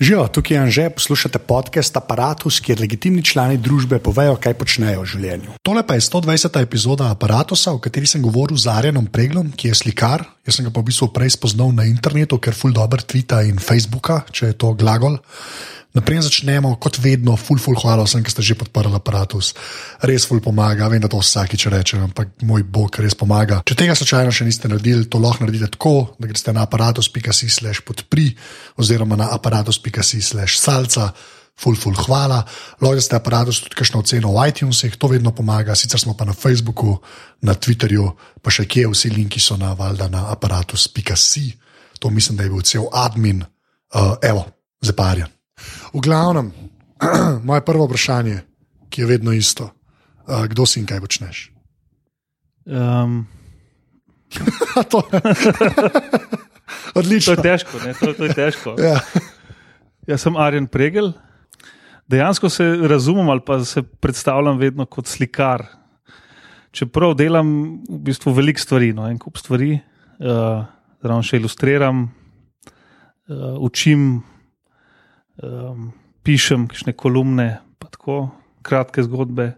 Živijo, tukaj je Anže, poslušate podcast Apparatus, kjer legitimni člani družbe povejo, kaj počnejo v življenju. Tole pa je 120. epizoda Apparatusa, v kateri sem govoril z Arjenom Preglom, ki je slikar. Jaz sem ga v bistvu prej spoznal na internetu, ker ful dobro Twitta in Facebooka, če je to glagol. Naprej začnemo, kot vedno, ful, ful, hvala vsem, ki ste že podprli aparatus. Res ful pomaga, vem, da to vsakič rečem, ampak moj bog res pomaga. Če tega slučajno še niste naredili, to lahko naredite tako, da greste na aparatus.si/slash podpri oziroma na aparatus.si/slash salca. Ful, ful, hvala. Lahko ste aparatus tudi kakšno oceno v iTunesih, to vedno pomaga. Sicer smo pa na Facebooku, na Twitterju, pa še kje, vsi linki so na valjda na aparatus.si. To mislim, da je bil cel admin, uh, evo, zaparjen. V glavnem, moje prvo vprašanje, ki je vedno isto, uh, kdo si in kaj počneš? Um, to je to odlično. je težko. Ne? To, to je težko. Ja. Jaz sem Arjen Pregel. Dejansko se razumem ali pa se predstavljam vedno kot slikar. Čeprav delam v bistvu veliko stvari, no, en kup stvari, uh, zraven še ilustriram, uh, učim, um, pišem kakšne kolumne, pa tako kratke zgodbe.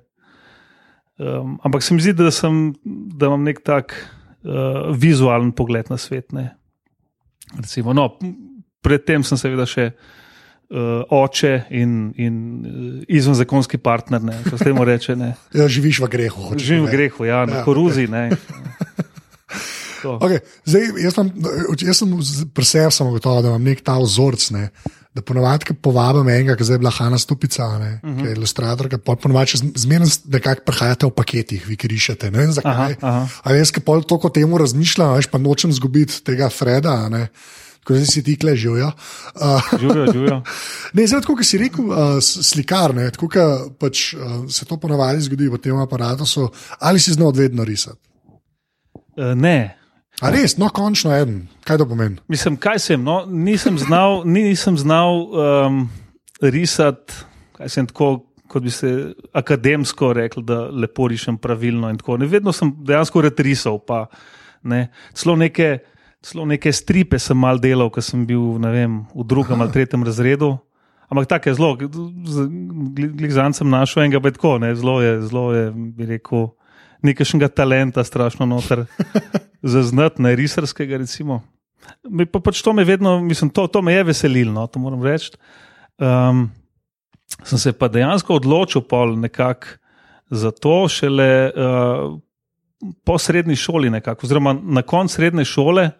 Um, ampak se mi zdi, da, sem, da imam nek tak uh, vizualen pogled na svet. Ne. Recimo, no, predtem sem seveda še uh, oče in, in uh, izvenzakonski partner, ne, reče. Ne. Ja, živiš v grehu. hočeš Živim v povedati. grehu, ja, na Ja, koruzi. Ne. To. Okay, zdaj, jaz, sem, jaz sem pri sebi samo gotovo, da imam nek ta vzorc. Ne, da ponovadi, povabim enega, ki je zdaj bila Hanna Stupica, ne, uh -huh. ki je ilustratorka, ponovadi zmerno nekako prihajate v paketih, vi ki rišete. Ne vem zakaj. Aha, aha. A jaz, ki pol toliko o tem razmišljam, veš, pa nočem izgubiti tega Freda. Ne, Ko zdaj si ti kle živijo. Uh, Živijo, živijo. Ne, zdaj, kot si rekel, uh, slikar, ne, tako kot pač, uh, se to ponavadi zgodi v tem aparatu, ali si znal vedno risati. Uh, ne. A res, no, končno en, kaj to pomeni? Mislim, kaj sem. No, nisem znal, nisem znal um, risati, kaj sem tako. Kot bi se akademsko rekel, da lepo rišem pravilno. Ne, vedno sem dejansko retrisal, pa ne. Celo neke, celo neke stripe sem mal delal, ko sem bil vem, v drugem ali tretjem razredu. Ampak tako je zelo, glizan sem našel enega, pa je tako, ne, zelo je, zelo je, bi rekel, nekajšnega talenta, strašno noter, zaznati, ne risarskega, recimo. Mi Pa pač to me vedno, mislim, to, to me je veselilo, no, to moram reči. Um, sem se pa dejansko odločil pol nekako za to, šele uh, po srednji šoli, nekako, oziroma na koncu srednje šole,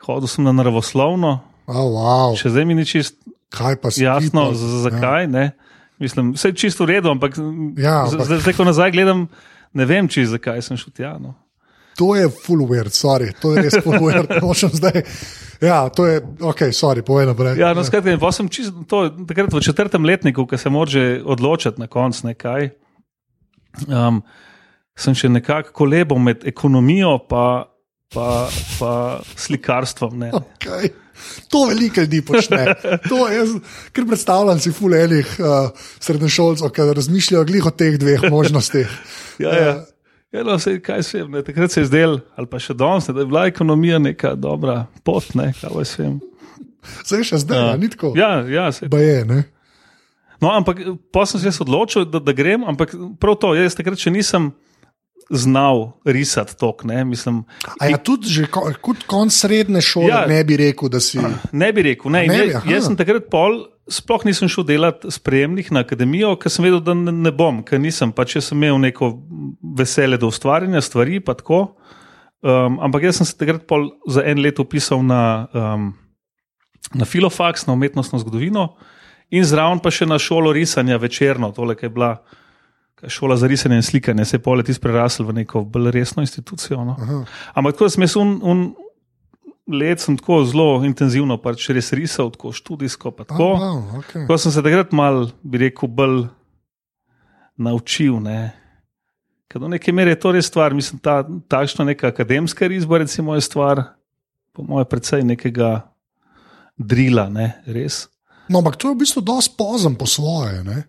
hodil sem na naravoslovno, Oh, wow. še zdaj mi ni čist Kaj pa si jasno, pa- z- zakaj. Ne? Mislim, vse je čisto v redu, ampak, Ja, ampak- zdaj, ko nazaj gledam, ne vem, če zakaj sem šel tja. No. To je full weird, sorry, to je res full weird. Nočem zdaj. Ja, to je, ok, sorry, povej naprej. Ja, no, skratka, pa sem čist, to, takrat v četrtem letniku, ko se moraš odločiti na koncu nekaj. Um, sem še nekako kolebal med ekonomijo in pa, pa slikarstvom. Ne. Okay. To veliko ljudi počne. To jaz, ker predstavljam si full enih uh, srednješolcev, ki razmišljajo glih o teh dveh možnostih. Ja, ja. Ja, no, sej, kaj se je, takrat se je zdelo, ali pa še danes, ne, da je bila ekonomija neka dobra pot, ne, kaj veš, vem. Zdaj še zdaj, ja. ni tako. Ja, ja, sej, Ba je, ne? No, ampak pa sem se odločil, da, da grem, ampak prav to, jaz takrat še nisem znal risati tok. Ne, Mislim, A ja, tudi že ko, kot konc srednje šole ja. Ne bi rekel, da si. ne bi rekel. Ne, ne bi, aha. jaz sem takrat pol, sploh nisem šel delati sprejemnih na akademijo, ker sem vedel, da ne, ne bom, ker nisem. Pač jaz sem imel neko veselje do ustvarjanja stvari, pa tako. Um, ampak jaz sem se takrat pol za en let upisal na, um, na filofaks, na umetnostno zgodovino in zraven pa še na šolo risanja večerno, tole, ki je bila. je Šola za risanje in slikanje se je poleti prerasel v neko bolj resno institucijo. No. Aha. Ampak tako sem jaz un, un let sem tako zelo intenzivno pač res risal, tako študijsko. pa Tako, Oh, wow, okay. Ko sem se takrat mal, bi rekel, bolj naučil. Ne. Ker do neke mere je to res stvar, mislim, ta takšna neka akademska risba, recimo, je stvar, po mojem, predvsej nekega drila, ne, res. No, ampak to je v bistvu dosti pozem po svoje. Ne?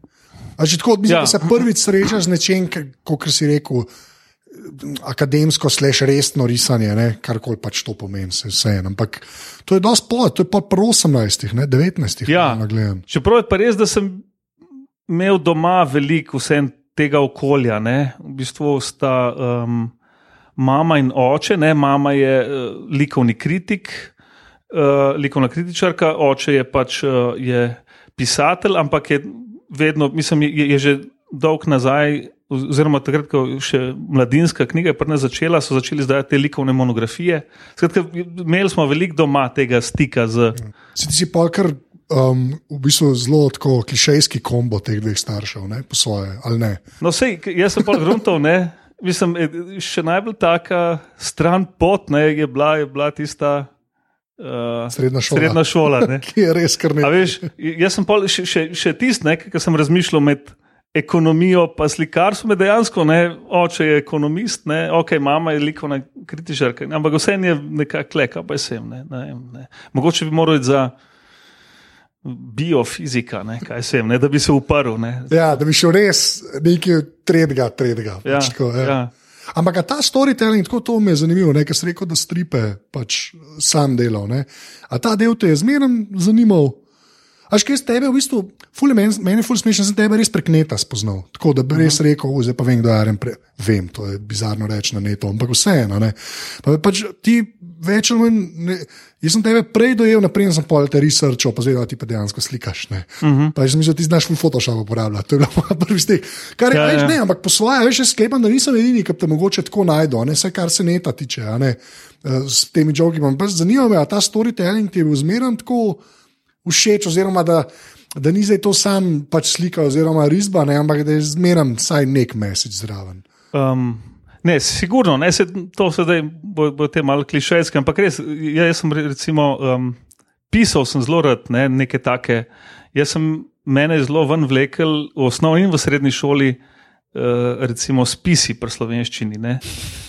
A že tako, mislim, ja. Da se prvič srečaš z nečem, kot si rekel. akademsko, sleš resno risanje, ne, karkoli pač to pomeni, se vse en. Ampak to je dosti pol, to je pa po 18, ne, 19. Ja. Čeprav je pa res, da sem imel doma veliko vsem tega okolja. Ne? V bistvu sta um, mama in oče. Ne? Mama je uh, likovni kritik, uh, likovna kritičarka, oče je pač uh, je pisatelj, ampak je vedno, mislim, je, je že dolg nazaj. Oziroma, takrat, ko je še mladinska knjiga je začela, so začeli izdajati te likovne monografije. Skratka, imeli smo veliko doma tega stika z. Si ti si pa kar um, v bistvu zelo tako klišejski kombo teh dveh staršev, ne, po svoje, ali ne? No, sej, jaz sem pa gruntov, ne. Mislim, še najbolj taka stran pot ne, je, bila, je bila tista. Uh, srednja šola. Srednja šola Ki je res kar nekaj. Veš, jaz sem še, še, še tisti, ki sem razmišljal med ekonomijo in slikarstvom. Dejansko, ne, oče je ekonomist, ne, ok, mama je likovna kritičarka, ampak vse je nekako kleka, pa sem. Ne, ne, ne. Mogoče bi moral iti za biofizika, ne, kaj sem, ne, da bi se uprl. Ja, da bi šel res nekaj tredega, tredega. Ja, pač tako, ja. ja. Ampak ta storytelling, tako to mi je zanimivo, ker si rekel, da stripe pač sam delal. Ne? A ta del te je zmeraj zanimal. Až kaj z tebe, v bistvu, ful, meni, meni je ful smešno, da sem tebe res prek neta spoznal. Tako da bi res rekel, zdaj pa vem, kdo je Aren. Vem, to je bizarno reči na netu, ampak vseeno. Pa, pač ti več ali manj. Ne, jaz sem tebe prej dojel, naprej sem pol te researchal, pa zdaj da ti pa dejansko slikaš. Uh -huh. Pa jaz sem mislil, da ti znaš v Photoshopu uporabljati. To je bilo moja prvi stik. Kar je ja, več, ja. ne, ampak po svoje, veš, sklepam, da nisem edini, ki te mogoče tako najdo, ne vse, kar se neta tiče, ne, s temi jogi. Zanima me, a ta storytelling ti je bil zmeren tako všeč, oziroma da, da ni zdaj to sam pač slika oziroma risba, ne, ampak da je zmeren vsaj nek mesec zraven. Um. Ne, sigurno, ne, se, to se zdaj bo, bo te malo klišejske, ampak res, ja, jaz sem recimo um, pisal sem zelo rad ne, neke take. Jaz sem mene zelo ven vlekel v osnovni in v srednji šoli, uh, recimo spisi pri slovenščini.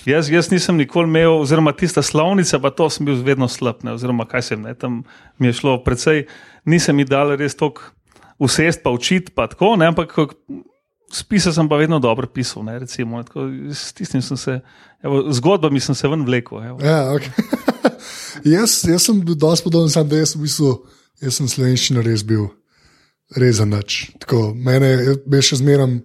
Jaz, jaz nisem nikoli imel, oziroma tista slovnica, pa to sem bil vedno slab, ne, oziroma kaj sem, ne, tam mi je šlo precej, nisem mi dal res toliko usest pa učiti, pa tako, ne, ampak Spise sem pa vedno dobro pisal, ne, recimo, tako, s tistim sem se, evo, zgodbami sem se ven vlekel. Ja, okay. jaz, jaz sem bil dosti podoben, sam, da jaz, v bistvu, jaz sem slovenščina res bil, res za nič. Tako, mene je še zmeraj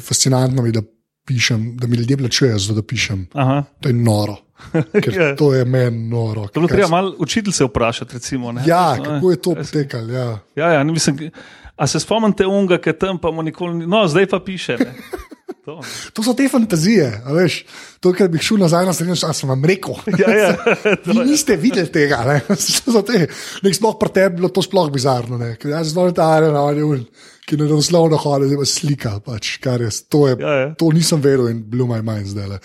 fascinantno, da, pišem, da mi ljudje plačujejo da pišem. Aha. To je noro. Ja. To je meni noro. To je treba malo učiteljice vprašati. Recimo, ja, kako je to potekalo. Ja. Ja, ja, mislim, A se spomnite unga, ki tam pa mu nikoli ni, no, zdaj pa piše. To. to so te fantazije, veš, to, kar bi šel nazaj na srednjo, sem vam rekel. Ja, ja, Vi niste videli tega, ne? Nek sploh pri tebi bilo to sploh bizarno. Jaz sem zelo ta arena, ki ne doslovno hodi, zdaj pa slika. Pač, je, to, je, ja, ja. to nisem vedel in bil moj manj zdaj.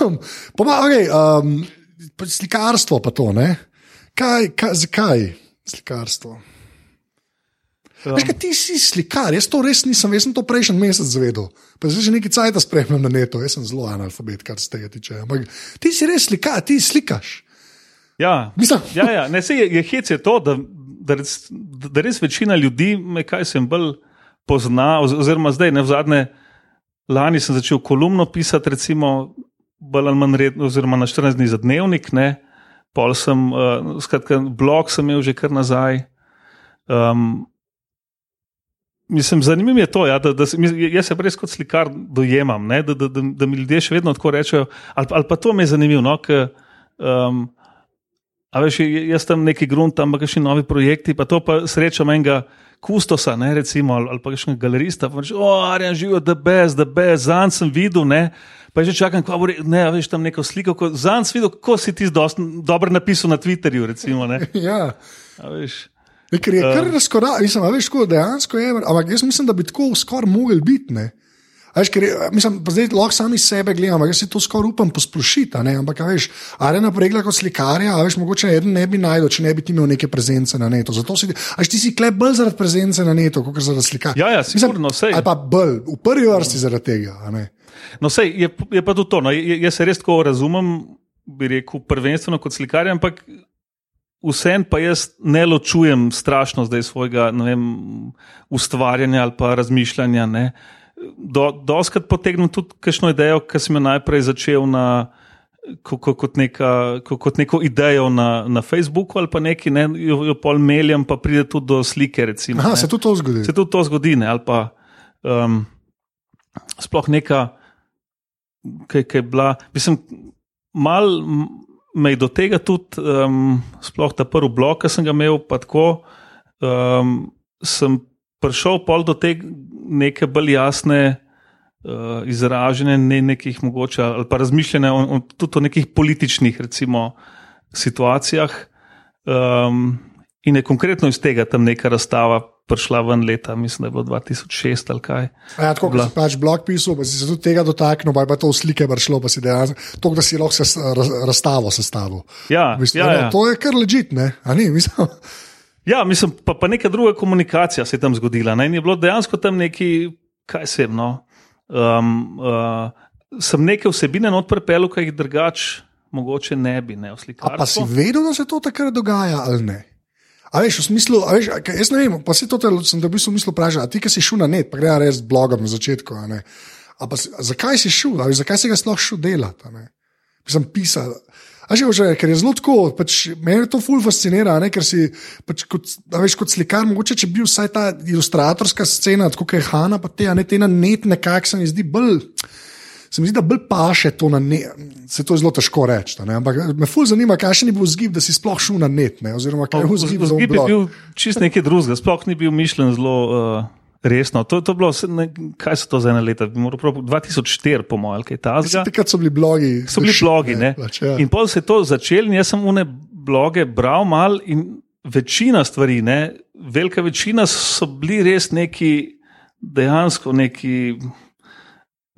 Um, pa, okay, um, slikarstvo pa to, ne? Kaj, kaj, zakaj slikarstvo? Um. Veš, ti si slikar, jaz to res nisem, jaz sem to prejšnji mesec zvedel. Pa zdaj že nekaj časa spremljam na netu, jaz sem zelo analfabet, kar se tega tiče. Ampak ti si res slikar, ti slikaš. Ja, ja, ja. Ne, se je, je hec je to, da, da, res, da res večina ljudi me kaj sem bolj pozna, oziroma zdaj ne v zadnje. Lani sem začel kolumno pisati, recimo, bolj ali manj redno, oziroma na 14 dni za dnevnik, ne. pol sem, uh, skratka, blog sem imel že kar nazaj. Um, Mislim, zanimivo je to, ja, da, da se, jaz se res kot slikar dojemam, ne, da, da, da, da mi ljudje še vedno tako rečejo. Ali, ali pa to me je zanimivo. No, k, um, a veš, jaz tam neki grunt, tam pa še novi projekti, pa to pa srečam enega kustosa, ne, recimo, ali, ali pa še nekega galerista. Pa reče, o, Arjan, živijo, da bez, da bez, zanj sem videl. Ne, Pa že čakam, ko bo ne, veš tam neko sliko. Zanj sem videl, kako si ti dobro napisal na Twitterju. Recimo, ja. Ker je kar uh. razkorak, mislim, veš, kako dejansko je. Ampak jaz mislim, da bi tako skoraj mogel biti. Veš, ker, mislim, zdaj lahko sami sebe gledamo, jaz si to skoraj upam posplošiti. Ampak, veš, arena pregla kot slikarja, veš, mogoče eden ne bi najdel, če ne bi imel neke prezence na netu. Zato si, veš, ti si klep bolj zaradi prezence na netu, kot zaradi slikarja. Ja, ja, sigurno, mislim, ali pa bolj, v prvi vrsti zaradi tega. No, sej, je, je pa tudi to. No, jaz se res tako razumem, bi rekel, prvenstveno kot slikarja, ampak Vsem pa jaz ne ločujem strašno zdaj svojega vem, ustvarjanja ali pa razmišljanja. Ne. Do, doskrat potegnem tudi kakšno idejo, ki sem jo najprej začel na. Kot, kot, neka, kot neko idejo na, na Facebooku, ali pa nekaj, ne, jo, jo pol meljem, pa pride tudi do slike. Recimo, Aha, se tudi to zgodi. Se tudi to zgodi, ne, ali pa um, sploh neka, ki je bila. Mislim, mal me je do tega tudi, um, sploh ta prvi blok, ki sem ga imel, pa tako, um, sem prišel pol do te neke bolj jasne uh, izražene, ne nekih mogoče, ali pa razmišljanja o, o, tudi o nekih političnih, recimo, situacijah. Um, in je konkretno iz tega tam neka razstava. Prišla ven leta, mislim, da je bilo 2006 ali kaj. Ja, tako kot si pač blog pisal, pa si se tudi tega dotaknil, pa je to v slike vršlo, pa si dejansko to, da si lahko se razstavo sestavil. Ja, v bistvu, ja, no, ja. To je kar ležit, ne? A ni, mislim. Ja, mislim, pa, pa neka druga komunikacija se je tam zgodila. Ne? In je bilo dejansko tam neki, kaj se je. No? Um, uh, sem neke vsebine not prepel, ki jih drugače mogoče ne bi, ne pa si vedel, da se to takrat dogaja ali ne? A veš, v smislu, veš, jaz ne vem, pa si to te- sem te v bistvu mislil vprašati, a ti, ki si šel na net, pa gre res blogom na začetku. a ne? A pa, a zakaj si šel, a veš, zakaj si ga sploh šel delati? a ne? Sem pisal. A že, že, ker je zelo tako, pač, meni to ful fascinira, ne, ker si pač kot, veš, kot slikar, mogoče če bi vsaj ta ilustratorska scena, tako kot je Hanna, pa te, ne te na net, nekako se mi zdi bolj. Se mi zdi, da bolj paše to na net. Se to je zelo težko reči. ne, Ampak me ful zanima, kakšen je bil vzgib, da si sploh šel na net. Ne, oziroma, kaj je bil vzgib Vzgib je bil čist nekaj drugega, sploh ni bil mišljen zelo uh, resno. To, to je bilo, ne, kaj so to za ena leta, prav- 2004, po mojem, kaj tasga. Takrat so bili blogi. So bili blogi. Ne? Pač, ja. In pol se je to začelo, in jaz sem une bloge bral mal, in večina stvari, ne, velika večina so bili res neki, dejansko neki.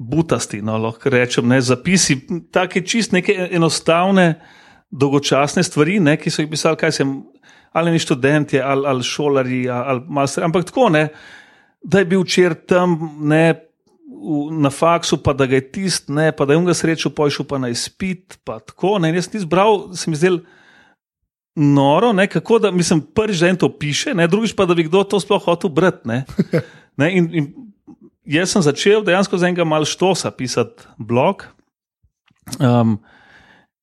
Butasti, no, lahko rečem, ne, zapisi, tako čist neke enostavne, dolgočasne stvari, ne, ki so jih pisali, kaj sem, ali ni študenti, ali, ali šolari, ali, ali master, ampak tako ne, da je bil včeraj tam, ne, v, na faksu, pa da ga je tist, ne, pa da je on ga srečal, pojšel pa na izpit, pa tako, ne, jaz nisem bral, se mi zdel noro, ne, kako da, mislim, prvič, da en to piše, ne, drugič pa, da bi kdo to sploh hotel brati, ne, ne, in, in jaz sem začel dejansko za enega mal štosa pisati blog. Um,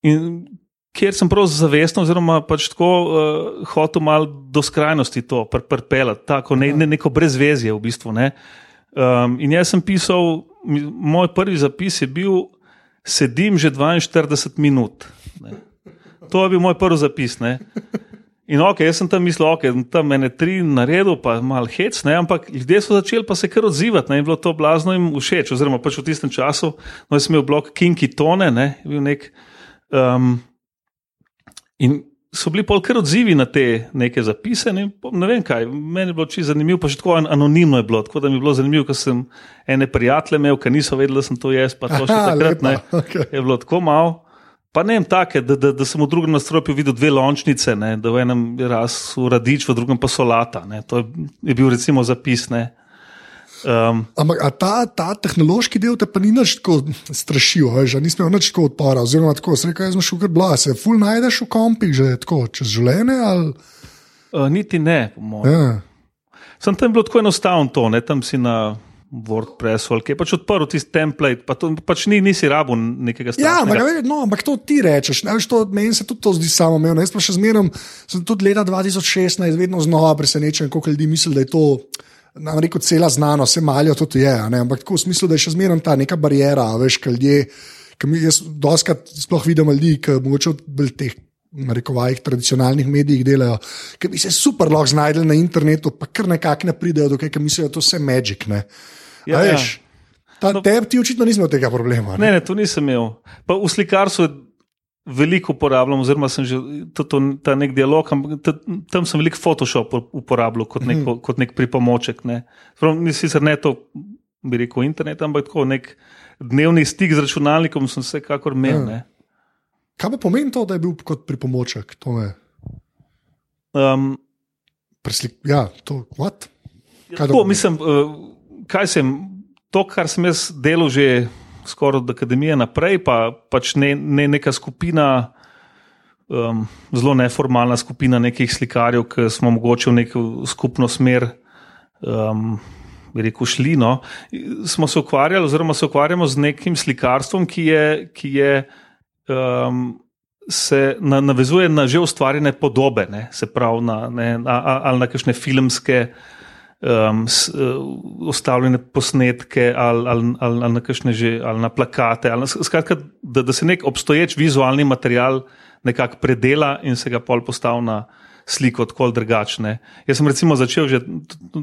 in kjer sem prav zavestno, oziroma pač tako uh, hotel malo do skrajnosti to pr prpelati, tako ne, ne, neko brezvezje v bistvu. Um, in jaz sem pisal, moj prvi zapis je bil, sedim že 42 minut. Ne. To je bil moj prvi zapis. Ne. In ok, jaz sem tam mislil, ok, tam mene tri naredil, pa malo hec, ne, ampak ljudje so začeli pa se kar odzivati, ne, in bilo to blazno jim všeč, oziroma pač v tistem času, no, jaz sem imel blog Kinky Tone, ne, je bil nek. Um, in so bili pol kar odzivi na te neke zapise, ne, ne vem kaj, meni je bilo čisto zanimivo, pa še tako an- anonimno je bilo, tako da mi je bilo zanimivo, ker sem ene prijatelje imel, ki niso vedeli, da sem to jaz, pa to še Aha, takrat ne. lepa, okej. Je bilo tako malo. Pa ne vem, take, da, da, da sem v drugem nadstropju videl dve lončnice, ne, da v enem je rasel radič, v drugem pa solata. Ne, to je, je bil recimo zapis. Ne. Um, Ampak ta, ta tehnološki del te pa ni nič tako strašil, veš, nisem imel nič tako odpora. Oziroma, tako se reče, jaz šel kar bla, se ful najdeš v kompih že tako čez življenje. Ali, uh, niti ne, po mojem. ja. Sem tam bilo tako enostavno to, ne, tam si na WordPressu, ali kaj pač odprl tisti template, pa to pač ni, nisi rabu nekega Ja, ampak, no, ampak to ti rečeš. Ne, to, meni se tudi to zdi samo umevno. Jaz pa še zmeraj, sem tudi leta 2016 vedno znova presenečen, koliko ljudi misli, da je to. Nam reko, cela znanost, vse malijo tudi je, ne? ampak tako v smislu, da je še zmeraj ta neka barijera, veš, kaj ljudje. Mi, jaz doskrat sploh vidim ljudi, ki mogoče bolj teh. Na rekovajih tradicionalnih medijih delajo, ki bi se super lahko znašli na internetu, pa kar nekako ne pridejo do tega, ker mislijo, da je to vse magic. Ne? Ja, ja. veš, ta, no, tebi ti očitno nismo tega problema. Ne, ne, to nisem imel. Pa v slikarstvu veliko uporabljam, oziroma sem že to, to, ta nek dialog, ampak ta- tam sem veliko Photoshop uporabljal kot, neko, Mhm. kot nek pripomoček. Ne. Prav, ni sicer ne to, bi rekel, internet, ampak tako nek dnevni stik z računalnikom sem vsekakor imel. Ja. ne. Kaj pa pomeni to, da je bil kot pripomoček? To me Um, preslik. Ja, to what? Kaj to tako, mislim, uh, kaj sem, to, kar sem jaz delal že skoraj od akademije naprej, pa pač ne, ne neka skupina. um, zelo neformalna skupina nekih slikarjev, ki smo mogoče v neko skupno smer um, rekel, šli. No, smo se ukvarjali, oziroma se ukvarjamo z nekim slikarstvom, ki je. Ki je um, Se na, navezuje na že ustvarjene podobe, ne, se pravi, na, ne, na, ali na kakšne filmske, um, s, uh, ustavljene posnetke, ali, ali, ali, ali, na že, ali na plakate. Ali na, skratka, da, da se nek obstoječ vizualni material nekako predela in se ga pol postavi na sliko, tako drugačne. Jaz sem recimo začel že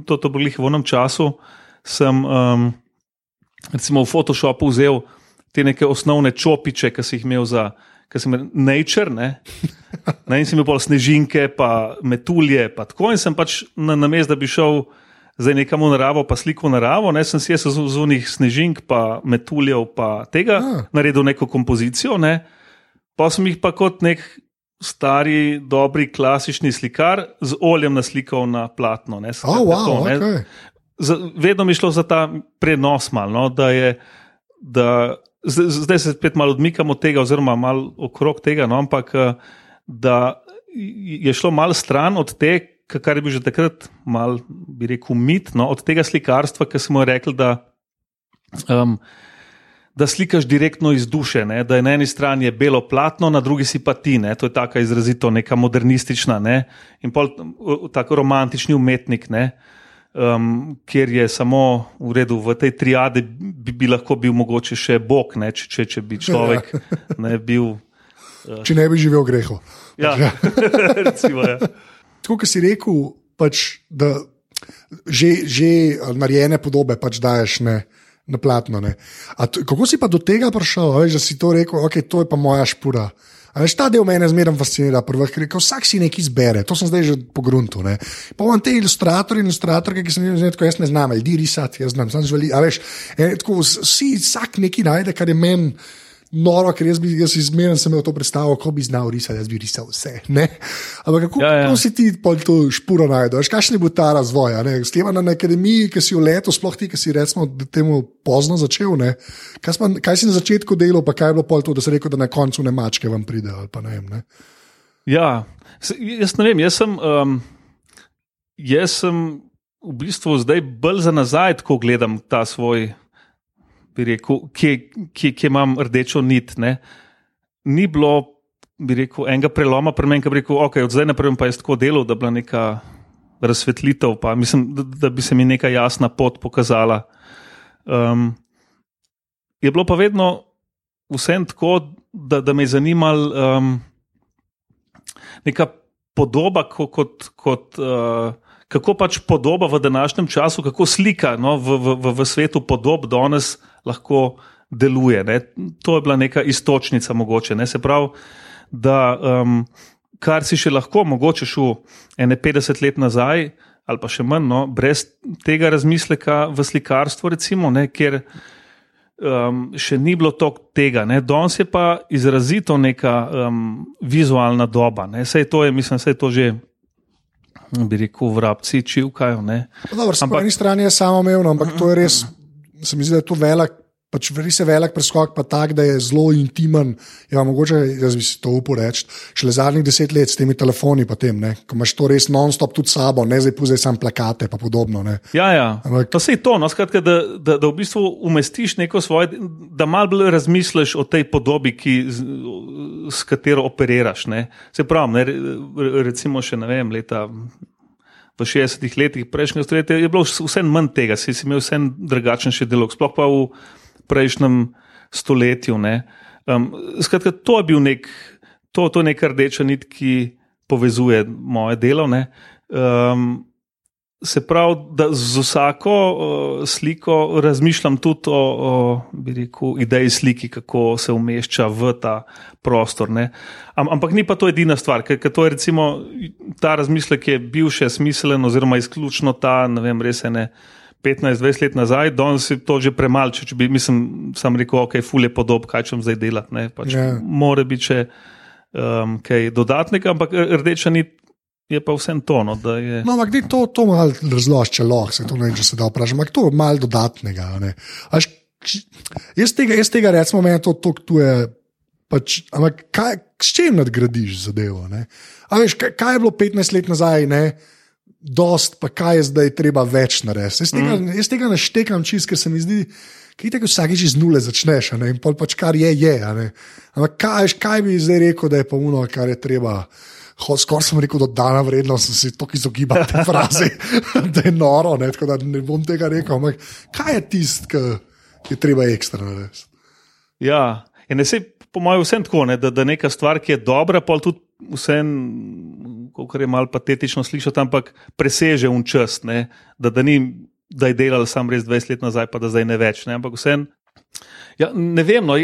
to, to bilo v enem času, sem um, recimo v Photoshopu vzel te neke osnovne čopiče, ki si jih imel za. Ker sem nature, ne, ne, in sem imel snežinke, pa metulje, pa tako. In sem pač na, na mestu, da bi šel zdaj nekam v naravo, pa sliko v naravo, ne, sem si jaz z unih snežink, pa metuljev, pa tega, ah. naredil neko kompozicijo. Ne. Pa sem jih pa kot nek stari, dobri, klasični slikar z oljem naslikal na platno. Ne, oh, wow, to, okay. z, vedno mi šlo za ta prenos, malo, no, da je. Da, zdaj se spet malo odmikamo od tega, oziroma malo okrog tega, no, ampak da je šlo malo stran od tega, kar je bil že takrat, malo bi rekel, mit, no, od tega slikarstva, ki smo rekli, da. Um, da slikaš direktno iz duše, ne? da je na eni strani belo platno, na drugi si pa ti. Ne? To je tako izrazito, neka modernistična ne? in pol, tako romantični umetnik, um, kjer je samo v redu, v tej triadi bi, bi lahko bil mogoče še Bog, če, če, če bi človek ja. ne bil. Uh, če ne bi živel v grehu. Ja, recimo. Ja. Tako, kot si rekel, pač, da že, že narejene podobe pač daješ. Ne? na platno. To, kako si pa do tega prišel, veš, da si to rekel, ok, to je pa moja špura. Veš, ta del mene zmeraj fascinira, prvih, ker vsak si nekaj izbere, to sem zdaj že po gruntu. Ne. Pa imam te ilustratorje in ilustratorke, ki sem jih videl, jaz ne znam, ljudi risati, jaz znam, sem žveli. Veš, e, tako, vsi, vsak nekaj najde, kar je meni noro, ker jaz, bi, jaz izmeren sem imel to predstavo, ko bi znal risati, jaz bi risal vse. Ne? Ampak kako, ja, ja. kako si ti to špuro najdeš, kakšen je bil ta razvoj? Steva na akademiji, ki si v letu, sploh ti, ki si recimo temu pozno začel. Kaj, spa, kaj si na začetku delal, pa kaj je bilo pol to, da si rekel, da na koncu ne mačke vam pride? Ne vem, ne? Ja, jaz ne vem, jaz sem. Um, jaz sem V bistvu zdaj bolj za nazaj, ko gledam ta svoj bi rekel, kje, kje, kje imam rdečo nit. Ne? Ni bilo, bi rekel, enega preloma, pri meni, ki bi rekel, ok, od zdaj naprej pa je tako delo, da bi bila neka razsvetlitev, pa mislim, da, da bi se mi neka jasna pot pokazala. Um, je bilo pa vedno vse tako, da, da me je zanimala um, neka podoba kot, kot uh, Kako pač podoba v današnjem času, kako slika no, v, v, v svetu podob danes lahko deluje. Ne. To je bila neka istočnica, mogoče. Ne. Se pravi, da um, kar si še lahko, mogoče šel ene 50 let nazaj, ali pa še manj, no, brez tega razmisleka v slikarstvu, recimo, ne, ker um, še ni bilo toliko tega. Danes je pa izrazito neka um, vizualna doba. Vse to je, mislim, vse to že. Bi rekel, vrabci čivkajo. Dobro, ampak, po eni strani je samo umevno, ampak to je res se mi zdi, da je to velik. Pač res je velik preskok, pa tak, da je zelo intimen. Ja, mogoče jaz bi si to upal reči. Šele zadnjih deset let s temi telefoni, pa tem, ne, ko imaš to res non-stop tudi sabo, ne zdaj puzaj sam plakate in podobno. Ne. Ja, ja. Ampak, to se je to, no, skratka, da, da, da v bistvu umestiš neko svoje, da malo bolj razmisliš o tej podobi, ki, z, s katero operiraš. Ne. Se pravi, ne, recimo še ne vem, leta v 60-ih letih prejšnjega stoletja je bilo vse manj tega, si, si imel vse drugačen še delok, sploh pa v prejšnjem stoletju. Um, skratka, to je bil nek, to, to nek rdeča nit, ki povezuje moje delo. Um, Se pravi, da z vsako uh, sliko razmišljam tudi o, o rekel, ideji sliki, kako se umešča v ta prostor. Am, ampak ni pa to edina stvar, ker, ker to je recimo, ta razmislek je bil še smiselen, oziroma izključno ta, ne vem, res ene 15-20 let nazaj, danes je to že premalče. Če bi, mislim, sam rekel, ok, fulje podob, kaj čem zdaj delati. Pač yeah. Ja. Mora biti še um, kaj dodatnega, ampak rdeča nit je pa vsem tono. Je... No, ampak to, to malo razloži, če lahko se to ne če se da vprašati. Ampak to je malo dodatnega. Aš, jaz, tega, jaz tega recimo, meni to, to, to je. Pač, ampak kaj, s čim nadgradiš zadevo? Veš, kaj, kaj je bilo 15 let nazaj? Ne? Dost, pa kaj je zdaj treba več narediti. Jaz, tega- mm. jaz tega ne štekam čist, ker se mi zdi, kaj tako vsakeč iz nule začneš, a ne, in pol pač kar je, je. ne. Ampak kaj, kaj bi zdaj rekel, da je pa uno, kar je treba. Skoraj sem rekel, da dana vrednost, sem se tako izogibal tej frazi, da je noro, ne, tako da ne bom tega rekel. Ampak kaj je tisto, ki je treba ekstra narediti? Ja, in se po mojem vsem tako, ne, da, da neka stvar, ki je dobra, pa tudi vsem, kako je malo patetično slišati, ampak preseže un čas, ne, da, da, ni, da je delal sam res 20 let nazaj, pa da zdaj ne več. Ne, ampak vsem, ja, ne vem, no,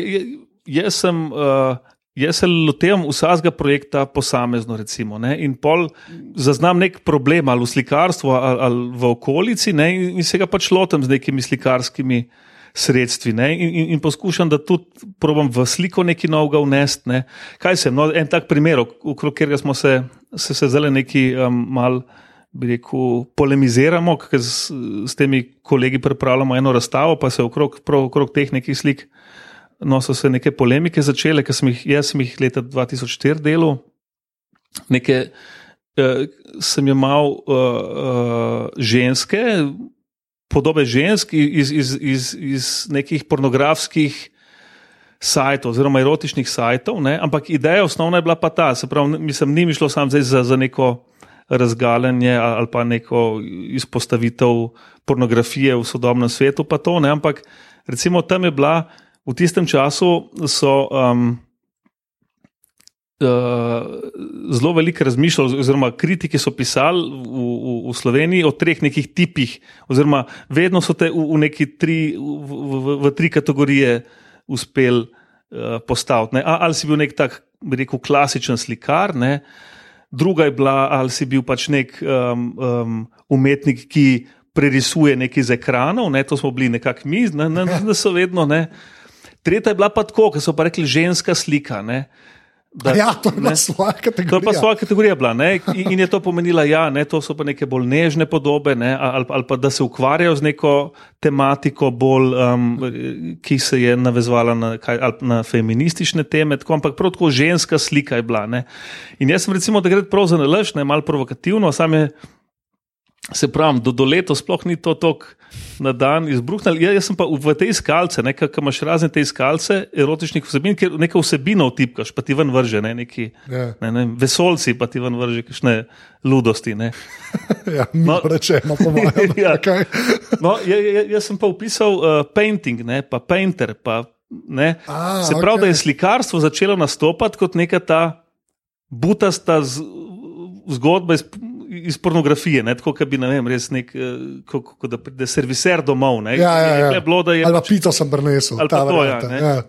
jaz sem. Uh, Jaz se lotevam vsakega projekta posamezno, recimo, ne, in pol zaznam nek problem ali v slikarstvu ali, ali v okolici, ne, in, se ga pač lotem z nekimi slikarskimi sredstvi. Ne, in, in, in poskušam, da tudi probam v sliko nekaj novega vnesti. Ne. Kaj sem? No, en tak primer, ok- okrog katerega smo se, se, se zdaj neki um, mal. Bi rekel, polemiziramo, ker s, s temi kolegi pripravljamo eno razstavo, pa se okrog, prav okrog teh nekih slik no, so se neke polemike začele, ker sem jih, jaz sem jih leta 2004 delal. Neke, uh, sem imel uh, uh, ženske, podobe žensk iz, iz, iz, iz nekih pornografskih sajtov, oziroma erotičnih sajtov, ne? ampak ideja osnovna je bila pa ta, se pravi, mislim, ni mi šlo zdaj za, za neko razgaljanje ali pa neko izpostavitev pornografije v sodobnem svetu, pa to ne, ampak recimo tam je bila v tistem času so. Um, zelo veliko razmišljal, oziroma kritiki so pisali v, v, v Sloveniji o treh nekih tipih, oziroma vedno so te v, v neki tri, v, v, v tri kategorije uspeli uh, postaviti. ne. Ali si bil nek tak, bi rekel, klasičen slikar, ne? druga je bila, ali si bil pač nek um, um, umetnik, ki prerisuje nekaj z ekranov, ne? to smo bili nekako mi, ne, ne, ne so vedno. Ne? Tretja je bila pa tako, ker so pa rekli ženska slika. Ne? Da- Ja, to je bila ne. svoja To je kategorija. pa svoja kategorija bila. Ne? In, in je to pomenila, da ja, to so pa neke bolj nežne podobe, ne? ali, ali pa da se ukvarjajo z neko tematiko, bolj, um, ki se je navezovala na, kaj, na feministične teme. Tako, ampak prav tako ženska slika je bila. Ne? In jaz sem recimo, da gre prav za nalaž, ne malo provokativno, sam je. Se pravi, do, do leta sploh ni to tako na dan izbruhnil. Ja, jaz sem pa v te iskalce, nekaj, ki imaš razne te iskalce erotičnih vsebin, ker nekaj vsebino vtipkaš, pa ti ven vrže, ne, neki Ja, ne, ne, vesolci, pa ti ven vrže kakšne ludosti. Ne. ja, No. no. rečemo, po mojem. Ja. okay. No, ja, ja, jaz sem pa upisal uh, painting, ne, pa painter. Pa, ne. A, Se pravi, okej. da je slikarstvo začelo nastopati kot neka ta butasta z, zgodba iz, iz pornografije. Ne, tako, kot bi ne vem, res nek, eh, ko- ko da pride serviser domov. Ne. Ja, ja, ja. Je bilo, da je Ali pa pač- pico sem prinesel. Ali pa to, ja, ja.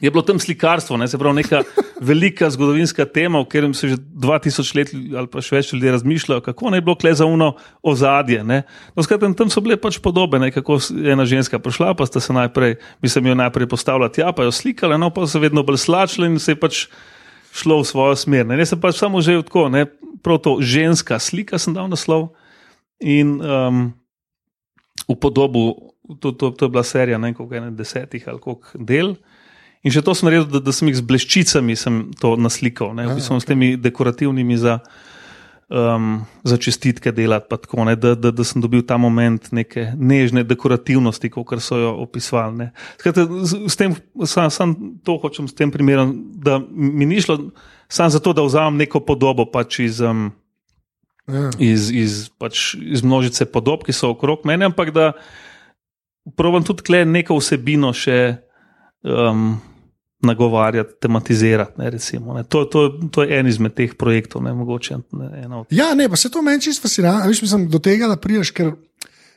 je bilo tam slikarstvo, ne, se pravi, neka velika zgodovinska tema, o katerem se že 2000 let ali pa še več ljudi razmišljajo, kako naj bi bilo kle za uno ozadje. Ne. No, skratka, tam so bile pač podobe, ne, kako je ena ženska prišla, pa sta se najprej, mislim, jo najprej postavila tja, pa jo slikala, no, pa se vedno bolj slačili in se je pač šlo v svojo smer. Ne. Jaz sem pač samo že tako, ne, prav to ženska slika sem dal naslov in um, v podobu, to, to, to je bila serija, ne koliko je, desetih ali koliko del. In še to sem naredil, da, da sem jih z bleščicami sem to naslikal, ne, v bistvu s temi dekorativnimi za, um, za čestitke delati, pa tako, ne, da, da, da sem dobil ta moment neke nežne dekorativnosti, kot so jo opisovali. sam, sam to hočem s tem primerom, da mi ni šlo samo zato, da vzamem neko podobo pač iz. Um, Ja. iz, iz, pač iz množice podob, ki so okrog mene, ampak da probujem tudi tle neko vsebino še um, nagovarjati, tematizirati. Ne, recimo, ne. To, to, to je en izmed teh projektov, ne mogoče ne, ena od Ja, ne, pa se to meni čisto fascinira. Veš, mislim, do tega, da prideš, ker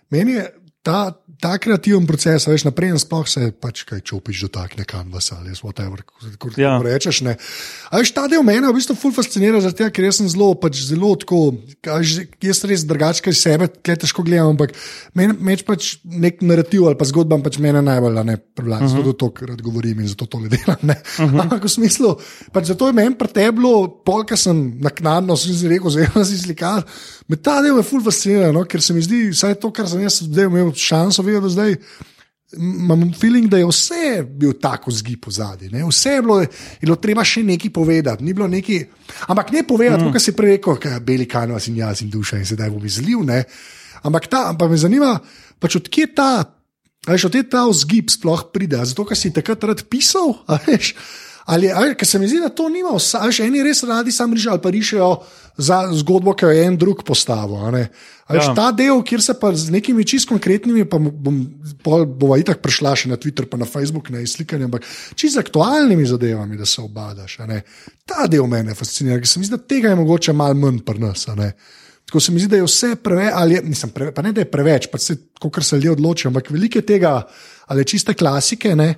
meni je ta, ta kreativen proces, a veš, naprej in sploh se pač kaj čopiš do takne kanvas ali whatever, kot Ja. rečeš. Ne. A veš, ta del mene v bistvu ful fascinira, tega, ker jaz sem zelo, pač zelo tako, že- jaz res drugače kaj sebe, kaj težko gledam, ampak meni meč pač nek narativ ali pa zgodba pač mene najbolj ne privlači, uh -huh. zato to krat govorim in zato to le delam. Ne. Uh -huh. Ampak v smislu, pač zato je meni preteblo, polka sem naknadno, sem si rekel, zelo si slikar. Me ta del je ful fascinira, no, ker se mi zdi, vsaj to, kar sem jaz zdaj imel šanso videti do zdaj. imam feeling, da je vse bil tako zgib v zadnji. Vse je bilo, je bilo treba še nekaj povedati. Ni bilo neki, ampak ne povedati, mm. kot si prej rekel, kaj je beli kanvas in jaz in duša in sedaj bom izlil. Ne? Ampak ta, ampak me zanima, pač odkje ta, veš, od ta vzgib sploh pride. Zato, ker si takrat rad pisal, veš. Ali, ali ker se mi zdi, da to nima, veš, eni res radi sam rišejo ali pa rišejo za zgodbo, ki jo je en drug postavil. Ja. Ta del, kjer se pa z nekimi čist konkretnimi, pa bom, bova itak prišla še na Twitter, pa na Facebook, ne slikanje, ampak čist z aktualnimi zadevami, da se obadaš. Ta del mene fascinira, ker se mi zdi, da tega je mogoče malo manj pri nas. Tako se mi zdi, da je vse preveč, ali mislim, preve, pa ne da je preveč, pa se, kot se ljudje odločijo, ampak veliko tega, ali čiste klasike. Ne?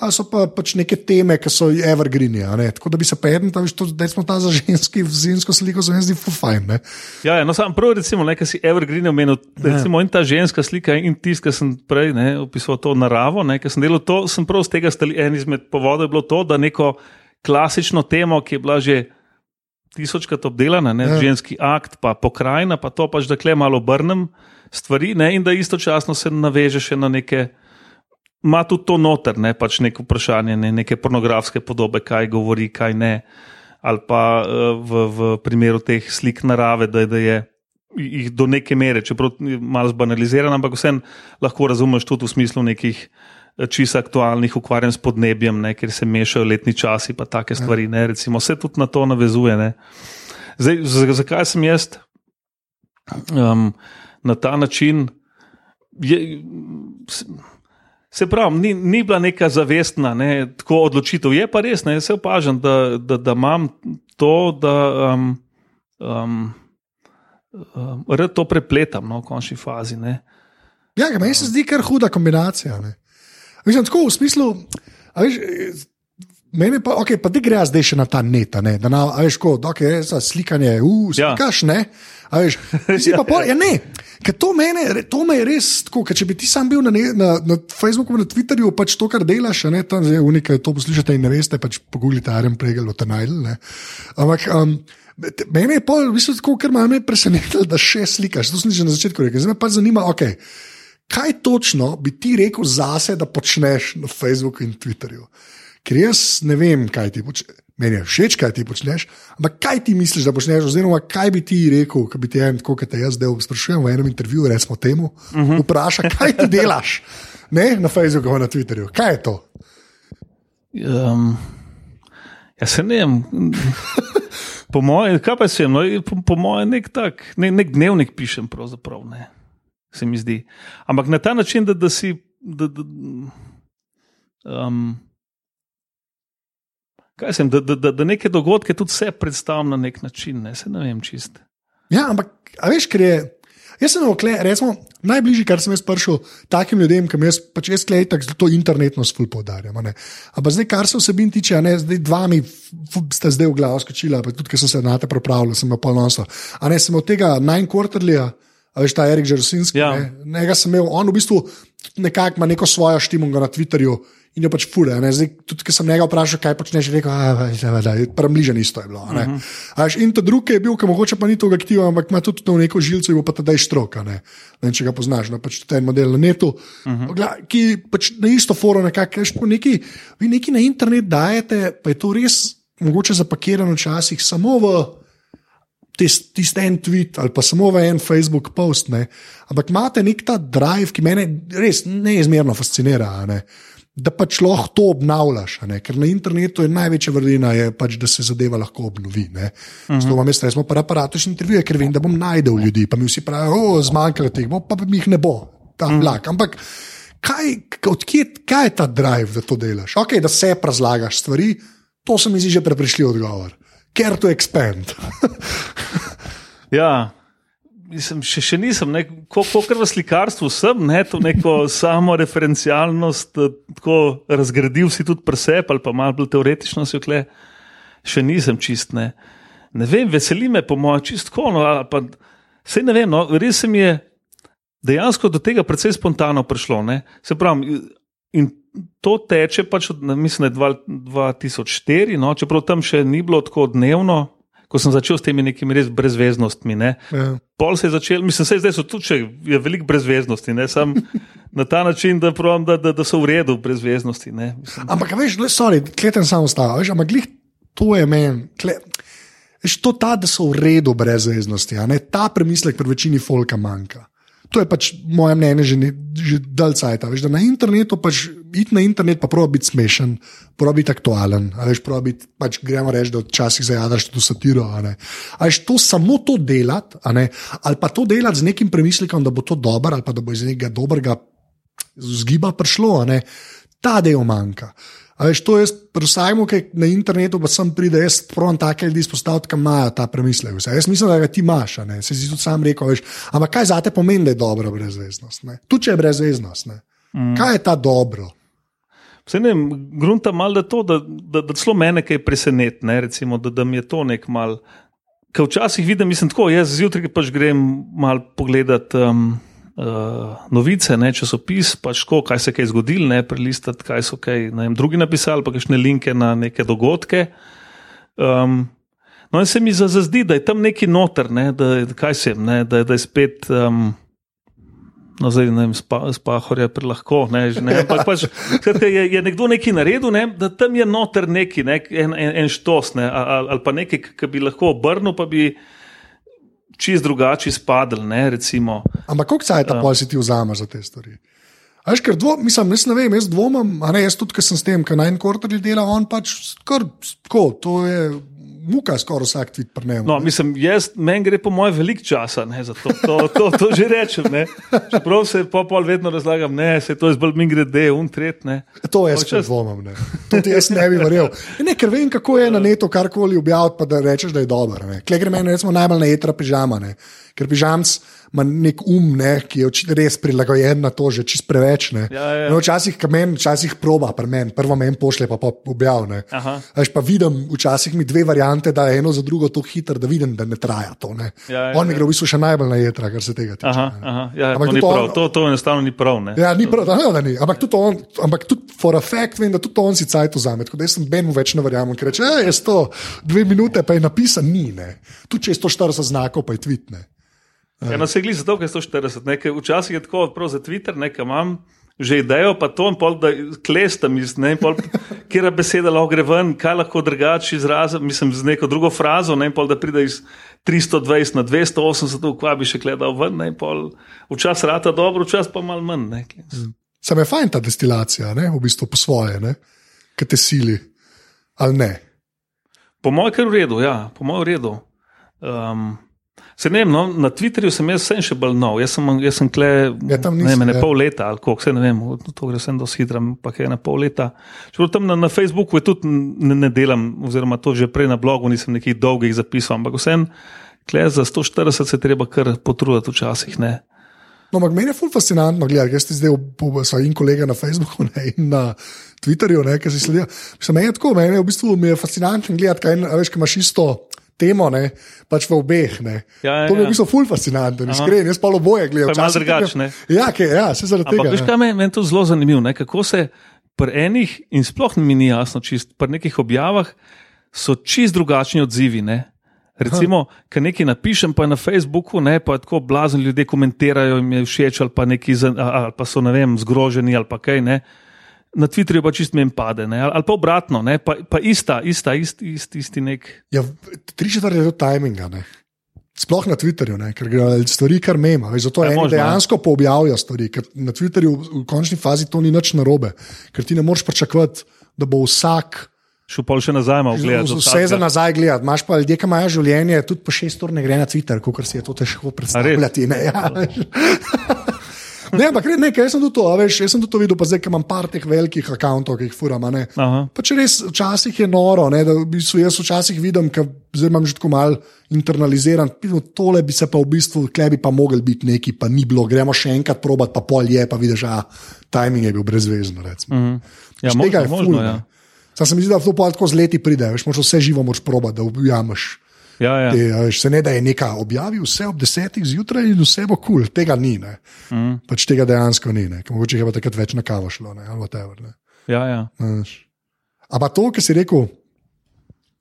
Ali so pa pač neke teme, ki so evergreeni. Tako da bi se pa eden, da smo ta za ženski, zimsko sliko, zelo zdi fufajn. Ja, ja, no, sam prav, recimo, nekaj si evergreen omenil. Ja. Recimo, in ta ženska slika, in tisti, ki sem prej ne, opisoval to naravo, ki sem delal to, sem prav z tega stali. En izmed povodov je bilo to, da neko klasično temo, ki je bila že. Tisočkrat obdelana, ne, ja. ženski akt, pa pokrajina, pa to pač, da kle malo obrnem stvari, ne, in da istočasno se naveže še na neke ima tudi to noter, ne pač neko vprašanje, ne, neke pornografske podobe, kaj govori, kaj ne. Ali pa uh, v, v primeru teh slik narave, da, da je jih do neke mere, čeprav je malo zbanaliziran, ampak vsem lahko razumeš tudi v smislu nekih eh, čisto aktualnih ukvarjanj s podnebjem, ne, ker se mešajo letni časi in take ja. stvari. Ne, recimo, vse tudi na to navezuje. Zdaj, zakaj sem jaz um, na ta način? Je, Se pravi, ni, ni bila neka zavestna ne, odločitev. Je pa res, da se opažam, da, da, da imam to, da um, um, um, to prepletam no, v končni fazi. Ne. Ja, meni se zdi kar huda kombinacija. Mislim, tako v smislu. Veš, Mene pa, okay, pa ti gre zdaj še na ta net, ne, da na, veš, ko, okay, za slikanje, usikaš, ja. ne. Veš, ja. pol, ja, ne, to, mene, to me je res tako, če bi ti sam bil na, na, na Facebooku, na Twitterju, pač to, kar delaš, ne, tam zdaj unika, to poslušate in ne veste, pač pogooglite Arem Pregel, to najdel. Ampak um, mene je pol, v bistvu tako, ker me je presenetilo, da še slikaš, to sem že na začetku rekel, zdaj me pa zanima, ok. Kaj točno bi ti rekel zase, da počneš na Facebooku in Twitterju? Ker jaz ne vem, kaj ti počneš. Meni je všeč, kaj ti počneš, ampak kaj ti misliš, da počneš, oziroma kaj bi ti rekel, če bi ti en, kot te jaz zdaj sprašujem v enem intervjuju, recimo temu, uh mhm. -huh. vpraša, kaj ti delaš ne, na Facebooku na Twitterju. Kaj je to? Um, jaz se ne vem. Po mojem, kaj pa sem, no, po, po mojem, nek tak, ne, nek dnevnik pišem, pravzaprav, ne, se mi zdi. Ampak na ta način, da, da si. Da, da, um, kaj sem, da, da, da, da neke dogodke tudi vse predstavljam na nek način, ne, ne vem čist. Ja, ampak veš, ker je. Jaz sem okle, recimo, najbližji, kar sem jaz prišel takim ljudem, ki jaz pač jaz klej tako to internetno spul podarjam. Ampak zdaj, kar se vsebin tiče, ne, zdaj dva mi ste zdaj v glavo skočila, pa tudi, ker sem se na te pripravljal, sem pa polnosa. A ne, sem od tega nine quarterlija, a veš ta Erik Žerosinski, ja. ne, njega sem imel, on v bistvu nekako ima neko svojo štimungo na Twitterju, in jo pač fure. Tudi, ki sem njega vprašal, kaj počneš, rekel, da je premližen isto. Je bilo, uh. -huh. In ta drugi je bil, ki mogoče pa ni tako aktiven, ampak ima tudi to neko žilce, in pa ta daj stroka. Ne? Ne, če ga poznaš, no, pač ten model na netu, uh mhm. -huh. ki pač na isto forum nekako, neki, vi neki na internet dajete, pa je to res mogoče zapakirano včasih samo v. Tisti en tweet ali pa samo v en Facebook post, ne? ampak imate nek ta drive, ki me res neizmerno fascinira. Ne? Da pač lahko to obnavljaš. Ker na internetu je največja vrlina, je pač, da se zadeva lahko obnovi. Zato uh -huh. imamo stresno aparatu in intervjuje, ker vem, da bom najdel ljudi. Pa mi vsi pravijo, zmanjkalo teh, pa, pa mi jih ne bo, ta uh -huh. vlak. Ampak kaj, odkje, kaj je ta drive, da to delaš? Ok, da se razlagaš stvari, to se mi zdi že prepričljiv odgovor. Ker to expand. ja, Mislim, še, še nisem, kot v slikarstvu, sem ne, to neko samo referencialnost, eh, tako razgradil si tudi presep ali pa malo bolj teoretično si okle. Še nisem čist. Ne, ne vem, veseli me, po mojem, čistko. No, Sej ne vem, no, res se mi je dejansko do tega precej spontano prišlo. Ne. Se pravi, in to teče pač od, mislim, 2004, no, čeprav tam še ni bilo tako dnevno ko sem začel s temi nekimi res brezveznostmi. Ne. Ja. Pol se je začel, mislim, se zdaj so tudi, če je veliko brezveznosti, ne, sam na ta način, da, pravim, da, da, da so v redu brezveznosti. ne, mislim. Ampak, veš, le, sorry, kleten samo stava, veš, ampak glih to je meni. Veš, to ta, da so v redu brezveznosti, ta premislek pri večini folka manjka. To je pač moje mnenje že, ne- že dalj cajta. Veš, da na internetu pač iti na internet, pa pravi biti smešen, pravi biti aktualen. Veš, pravi biti, pač gremo reči, da včasih zajadaš tudi satiro. A ne. A veš, to samo to delati, ali pa to delati z nekim premislekom, da bo to dobro, ali pa da bo iz nekega dobrega zgiba prišlo, ta del manjka. A veš, to jaz, vsajmo, ki na internetu pa sem pride, jaz pravim take ljudi izpostaviti, ki imajo ta premislek. Vse. Jaz mislim, da ga ti imaš, se si tudi sam rekel, veš, ampak kaj za te pomeni, da je dobra brezveznost? Tudi če je brezveznost, ne? kaj je ta dobro? Vse ne grunta mal, da to, da, da, da celo mene kaj preseneti, da, da mi je to nek mal. Ker včasih vidim, mislim tako, jaz zjutraj pač grem mal pogledat um, uh, novice, ne, časopis, pač tako, kaj se je kaj zgodilo, ne, prelistati, kaj so kaj, vem, drugi napisali, pa kakšne linke na neke dogodke. Um, no, in se mi za- zazdi, da je tam neki noter, ne, da, kaj se jim, ne, da, da je spet. Um, No, zdaj ne vem, spa, spahor je prelahko. Ne, ne, ampak pač, skratka, je, je nekdo nekaj naredil, ne, da tam je noter neki, ne, en, en, en štos, ne, ali, ali pa nekaj, ki bi lahko obrnil, pa bi čist drugače izpadel. Ne, recimo. Ampak koliko cajt Ja. pa si ti vzameš za te stvari? Veš, ker dvo, mislim, jaz ne vem, jaz dvomim, a ne jaz tudi, ker sem s tem, ker naj en kvartal dela, on pač kar tako, to je muka skoraj vsak tvit prnem. No, mislim, jaz, meni gre po mojem veliko časa ne, za to, to, to, to že rečem. Ne. Čeprav se po pol vedno razlagam, ne, se to je zbolj mi grede, untret. Ne. To jaz še dvomim. Ne. Tudi jaz ne bi verjel. Ne, ker vem, kako je na netu karkoli objaviti, pa da rečeš, da je dobro. ne. Klej gre meni recimo najbolj na jedra pižama, ne. ker pižamc ima nek um, ne, ki je res prilagojen na to, že čist preveč. Ne. Ja, ja. No, včasih, ki meni, včasih proba, meni, prvo meni pošlje, pa pa objavlja. Veš, pa vidim, včasih mi dve variante, da je eno za drugo tako hitro, da vidim, da ne traja to. Ne. Ja, ja, On mi ja. gre v bistvu še najbolj na jedra, kar se tega tiče. Aha, ne. aha, ja, Ampak to, ni prav, on- to, to enostavno ni prav. Ne. Ja, ni prav, da, ne, da ni. Ampak tudi, on, ampak tudi for a fact vem, da tudi on si cajt vzame. Tako da jaz sem Benu več ne verjamem, ker reče, "Ej, je to dve minute, pa je napisan, ni. Ne. Tudi če je 140 znakov, pa je tvitne. Ja, no, se gledi zato, ker je 140. Nekaj, včasih je tako, prav za Twitter, nekaj imam. Že idejo, pa to, pol, da klestam kjer beseda lahko gre ven, kaj lahko drugače izrazim, mislim, z neko drugo frazo, ne, pol, da pride iz 320 na 280, kva bi še gledal ven, ne, pol, včasih rata dobro, včasih pa malo manj. Ne, Sam je fajn ta destilacija, ne, v bistvu po svoje, ki te sili. Ali ne? Po mojem, kar v redu, ja, po mojem, v redu. Um, Se ne vem, no, na Twitterju sem jaz vsem še bolj nov. Jaz sem, jaz sem kle, Ja, tam ne nisi, vem, ne ja. pol leta ali koliko, se ne vem, to gre vsem dosti hitro, ampak je na pol leta. Čeprav tam na, na Facebooku je tudi ne, ne delam, oziroma to že prej na blogu nisem nekih dolgih zapisal, ampak vsem, kle za 140 se treba kar potruditi včasih. Ne. No, ampak meni je ful fascinantno gledati, jaz ti zdaj v in kolega na Facebooku ne, in na Twitterju, ne, ki si sledijo. Meni je tako, meni je v bistvu je fascinantno gledati, kaj veš, kaj imaš isto. Temo, ne, pač v obeh. Ne. Ja, ja, to je ja. v bistvu ful fascinantno, iskren, jaz pa oboje gledam. Pa je malo Včasih drugače, ne. Ja, kaj, ja, se zaradi Ampak tega. veš, kaj meni men to zelo zanimivo, ne, kako se pri enih, in sploh mi ni jasno, čist, pri nekih objavah so čist drugačni odzivi. Ne. Recimo, ker nekaj napišem, pa je na Facebooku, ne, pa je tako blazen ljudje komentirajo, jim je všeč, ali pa, neki, za- ali pa so vem, zgroženi ali pa kaj. Ne. Na Twitterju pa čist meni pade, ne, ali pa obratno, ne, pa, pa ista, ista, isti, isti, isti nek. Ja, tri četrt je to tajminga. Ne. Sploh na Twitterju, ne, ker grejo stvari kar mema. Veš, zato Ja, eni ja. dejansko poobjavljajo stvari, ker na Twitterju v, končni fazi to ni nič narobe, ker ti ne moreš pričakovati, da bo vsak Šel pa še nazaj, malo gledati. vse za nazaj gledati. Imaš pa ljudje, ki imajo življenje, tudi po šest ur ne gre na Twitter, kot si je to težko predstavljati. Ja. ne, ampak ne, ne, jaz sem tudi to, a veš, jaz sem tudi to videl, pa zdaj, ki imam par teh velikih računov, ki jih furam. a ne. Aha. Pa če res včasih je noro, ne, da v bistvu jaz včasih vidim, ker zdaj imam že tako mal internaliziran, tole bi se pa v bistvu, klej bi pa mogel biti neki, pa ni bilo, gremo še enkrat probat, pa pol je, pa vidiš, a timing je bil brezvezen. recimo. Mhm. Ja, Veš, tega je možno, ful, možno, ja. Sam se mi zdi, da to pa tako z leti pride, veš, moraš vse živo moraš probat, da objameš. Ja, ja. Te, a veš, se ne da je neka objavi vse ob desetih zjutraj in vse bo kul, cool. tega ni. Mm. Pač tega dejansko ni, ne. Ker mogoče je pa takrat več na kavo šlo, ne, ali whatever. Ne. ja, ja. A veš. A pa to, ki si rekel,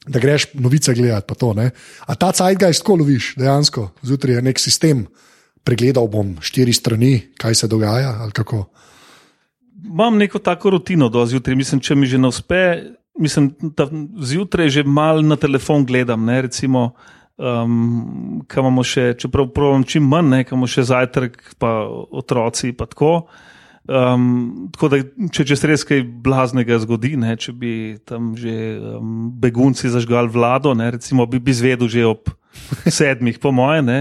da greš novice gledati, pa to, ne. A ta cajt ga je tako loviš, dejansko, zjutraj je nek sistem pregledal bom štiri strani, kaj se dogaja. Imam neko tako rutino do zjutraj, mislim, če mi že ne uspe. Mislim, da zjutraj že malo na telefon gledam, ne, recimo, um, kam imamo še, čeprav pravim čim manj, ne, kam imamo še zajtrk, pa otroci, pa tako. Um, tako da, če, če se res kaj blaznega zgodi, ne, če bi tam že um, begunci zažgali vlado, ne, recimo, bi, bi zvedel že ob sedmih, po moje. Ne,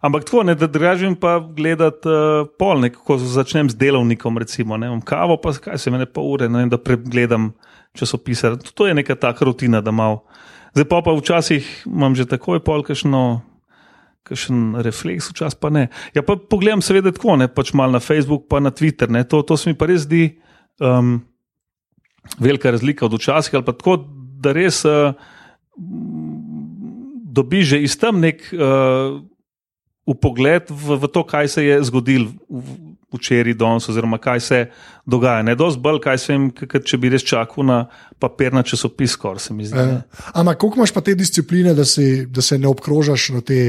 Ampak tako, ne, da držim pa gledati uh, pol, ko začnem z delovnikom, recimo, ne, kavo, pa kaj se mene pa ure, ne, da pregledam časopise. To je neka taka rutina, da malo. Zdaj pa pa včasih imam že takoj pol, kakšno. Kakšen refleks, včasih pa ne. Ja, pa pogledam, seveda, tako ne, pač malo na Facebook, pa na Twitter. To, to se mi pa res zdi um, velika razlika od včasih, ali pa tako, da res uh, dobiš že iz tam nek uh, upogled v, v to, kaj se je zgodilo včeraj, danes, oziroma kaj se dogaja. Ne dosti bolj, kaj se jim, če bi res čakal na papir, na časopis, kar se mi zdi. E, ampak koliko imaš pa te discipline, da, si, da se ne obkrožaš na, te,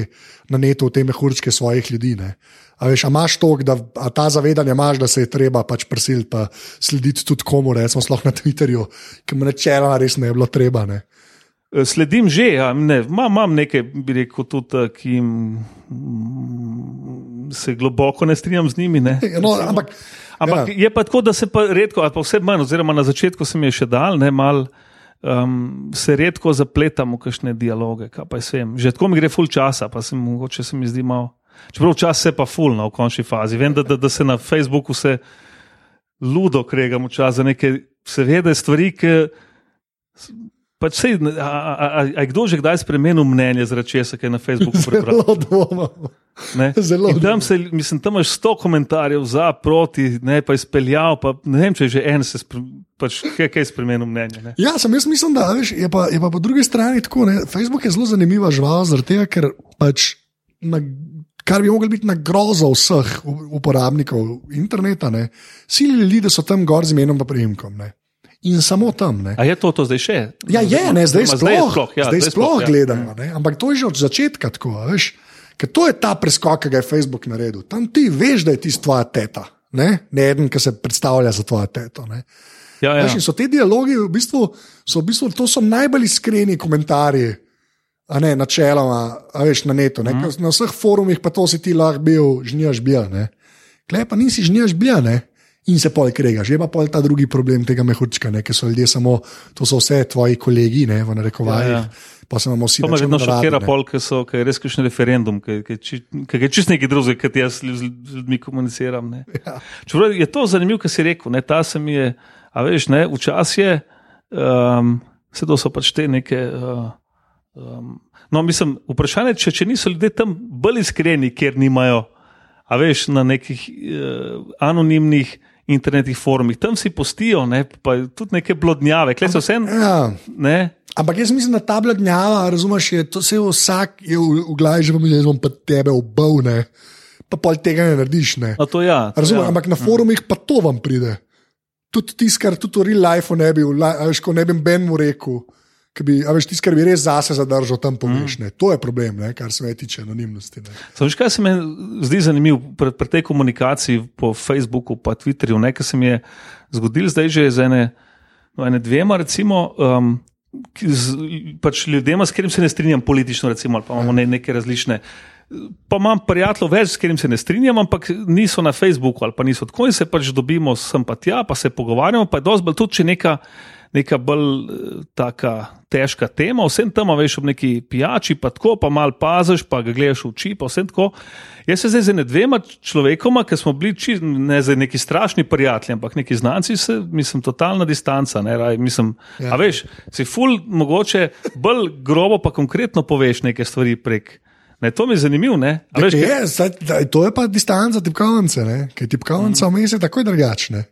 na netu, te mehurčke svojih ljudi? Ne? A veš, a imaš to, da ta zavedanje imaš, da se je treba pač prisiliti, pa slediti tudi komu, recimo, sploh na Twitterju, ki mu načela res ne je bilo treba. Ne? Eh, sledim že, ja, ne, imam, imam nekaj, bi rekel, tudi, eh, ki jim, se globoko ne strinjam z njimi. Ne, no, ampak ampak ja. je pa tako, da se pa redko, ali pa vse manj, oziroma na začetku se mi je še dal, ne mal. Um, se redko zapletamo v kakšne dialoge, kaj pa vem. Že tako mi gre ful časa, pa se mogoče se mi zdi malo. Čeprav čas se pa ful na no, končni fazi. Vem, da, da, da se na Facebooku se ludo kregamo čas za neke seveda stvari, ki Pač sej, a, a, a, a kdo že kdaj spremenil mnenje zaradi česa, kaj je na Facebooku prebral? Zelo dvomim. Zelo tam, se, mislim, tam imaš sto komentarjev za, proti, ne pa izpeljal. Pa, ne vem, če je že en se pač, kaj, kaj spremenil mnenje. Ne? Ja, sem jaz mislim, da veš, je, pa, je pa po drugi strani tako. Ne? Facebook je zelo zanimiva žival, zaradi tega, ker pač. Na, Kar bi lahko biti na grozo vseh uporabnikov interneta, sili ljudi, da so tam gor z imenom in prejemkom in samo tam. Ne. A je to, to zdaj še? Ja, je, ne, zdaj, zdaj sploh, sploh, ja, zdaj sploh, sploh ja. gledamo. Ne. Ampak to je že od začetka tako. Veš, ker to je ta preskok, ki ga je Facebook naredil. Tam ti veš, da je ti tvoja teta, ne, ne eden, ki se predstavlja za tvojo teto. Ne. Ja, ja. Veš, so te dialogi, v bistvu, so v bistvu, to so najbolj iskreni komentarji. A ne, načeloma, a veš na netu. Ne? Mm. Na vseh forumih pa to si ti lahko bil, žnjaš bil. Klej pa nisi žnjaš bil, in se pol kregaš. Je pa pol ta drugi problem tega mehurčka, ker so ljudje samo, to so vse tvoji kolegi, ne, v narekovajih. Ja, ja. Pa se imamo vsi. To me vedno šokira, pol, ker so, ker je res kakšen referendum, ker je čist neki drugi, ki jaz z ljudmi komuniciram. Ja. Čeprav je to zanimivo, kar si rekel, ne, ta se mi je, a veš, ne, včasih je, um, se to so pač te neke. Uh, um, no, mislim, vprašanje je, če, če niso ljudje tam bolj iskreni, ker nimajo, a veš, na nekih uh, anonimnih internetnih forumih, tam si postijo, ne, pa tudi neke blodnjave, kaj so vse. Ja. Ampak jaz mislim, da ta blodnjava, razumeš, je to vse vsak je v, v glavi, že pomeni, da bom pa tebe obavne, pa pol tega ne narediš. Ne. Ja, razumeš, ja. ampak na forumih pa to vam pride. Tudi tisto, kar tudi v real life ne bi, ko ne bi Ben mu rekel ki bi, veš, tisti, kar bi res zase zadržal tam pomeš. Mm. To je problem, ne, kar se tiče anonimnosti. Veš, kaj se mi zdi zanimivo pri, pri tej komunikaciji po Facebooku in Twitterju? Nekaj se mi je zgodilo zdaj že z ene, no, ene dvema, recimo. Um, Z, pač ljudem, s katerimi se ne strinjam politično, recimo, ali pa imamo ne, neke različne. Pa imam prijatelje več, s katerimi se ne strinjam, ampak niso na Facebooku ali pa niso tako in se pač dobimo sem pa tja, pa se pogovarjamo. Pa je dosti bolj tudi, če neka neka bolj eh, taka težka tema, vsem tam veš ob neki pijači, pa tako, pa mal paziš, pa ga gledaš v oči, pa vsem tako. Jaz se zdaj z dvema človekoma, ki smo bili či, ne za neki strašni prijatelji, ampak neki znanci, se, mislim, totalna distanca. Ne, raj, mislim, ja. A veš, si ful, mogoče bolj grobo, pa konkretno poveš neke stvari prek. Ne, to mi je zanimivo. To je pa distanca tipkovnice, ker tipkovnica mm. vmes je takoj drugačne.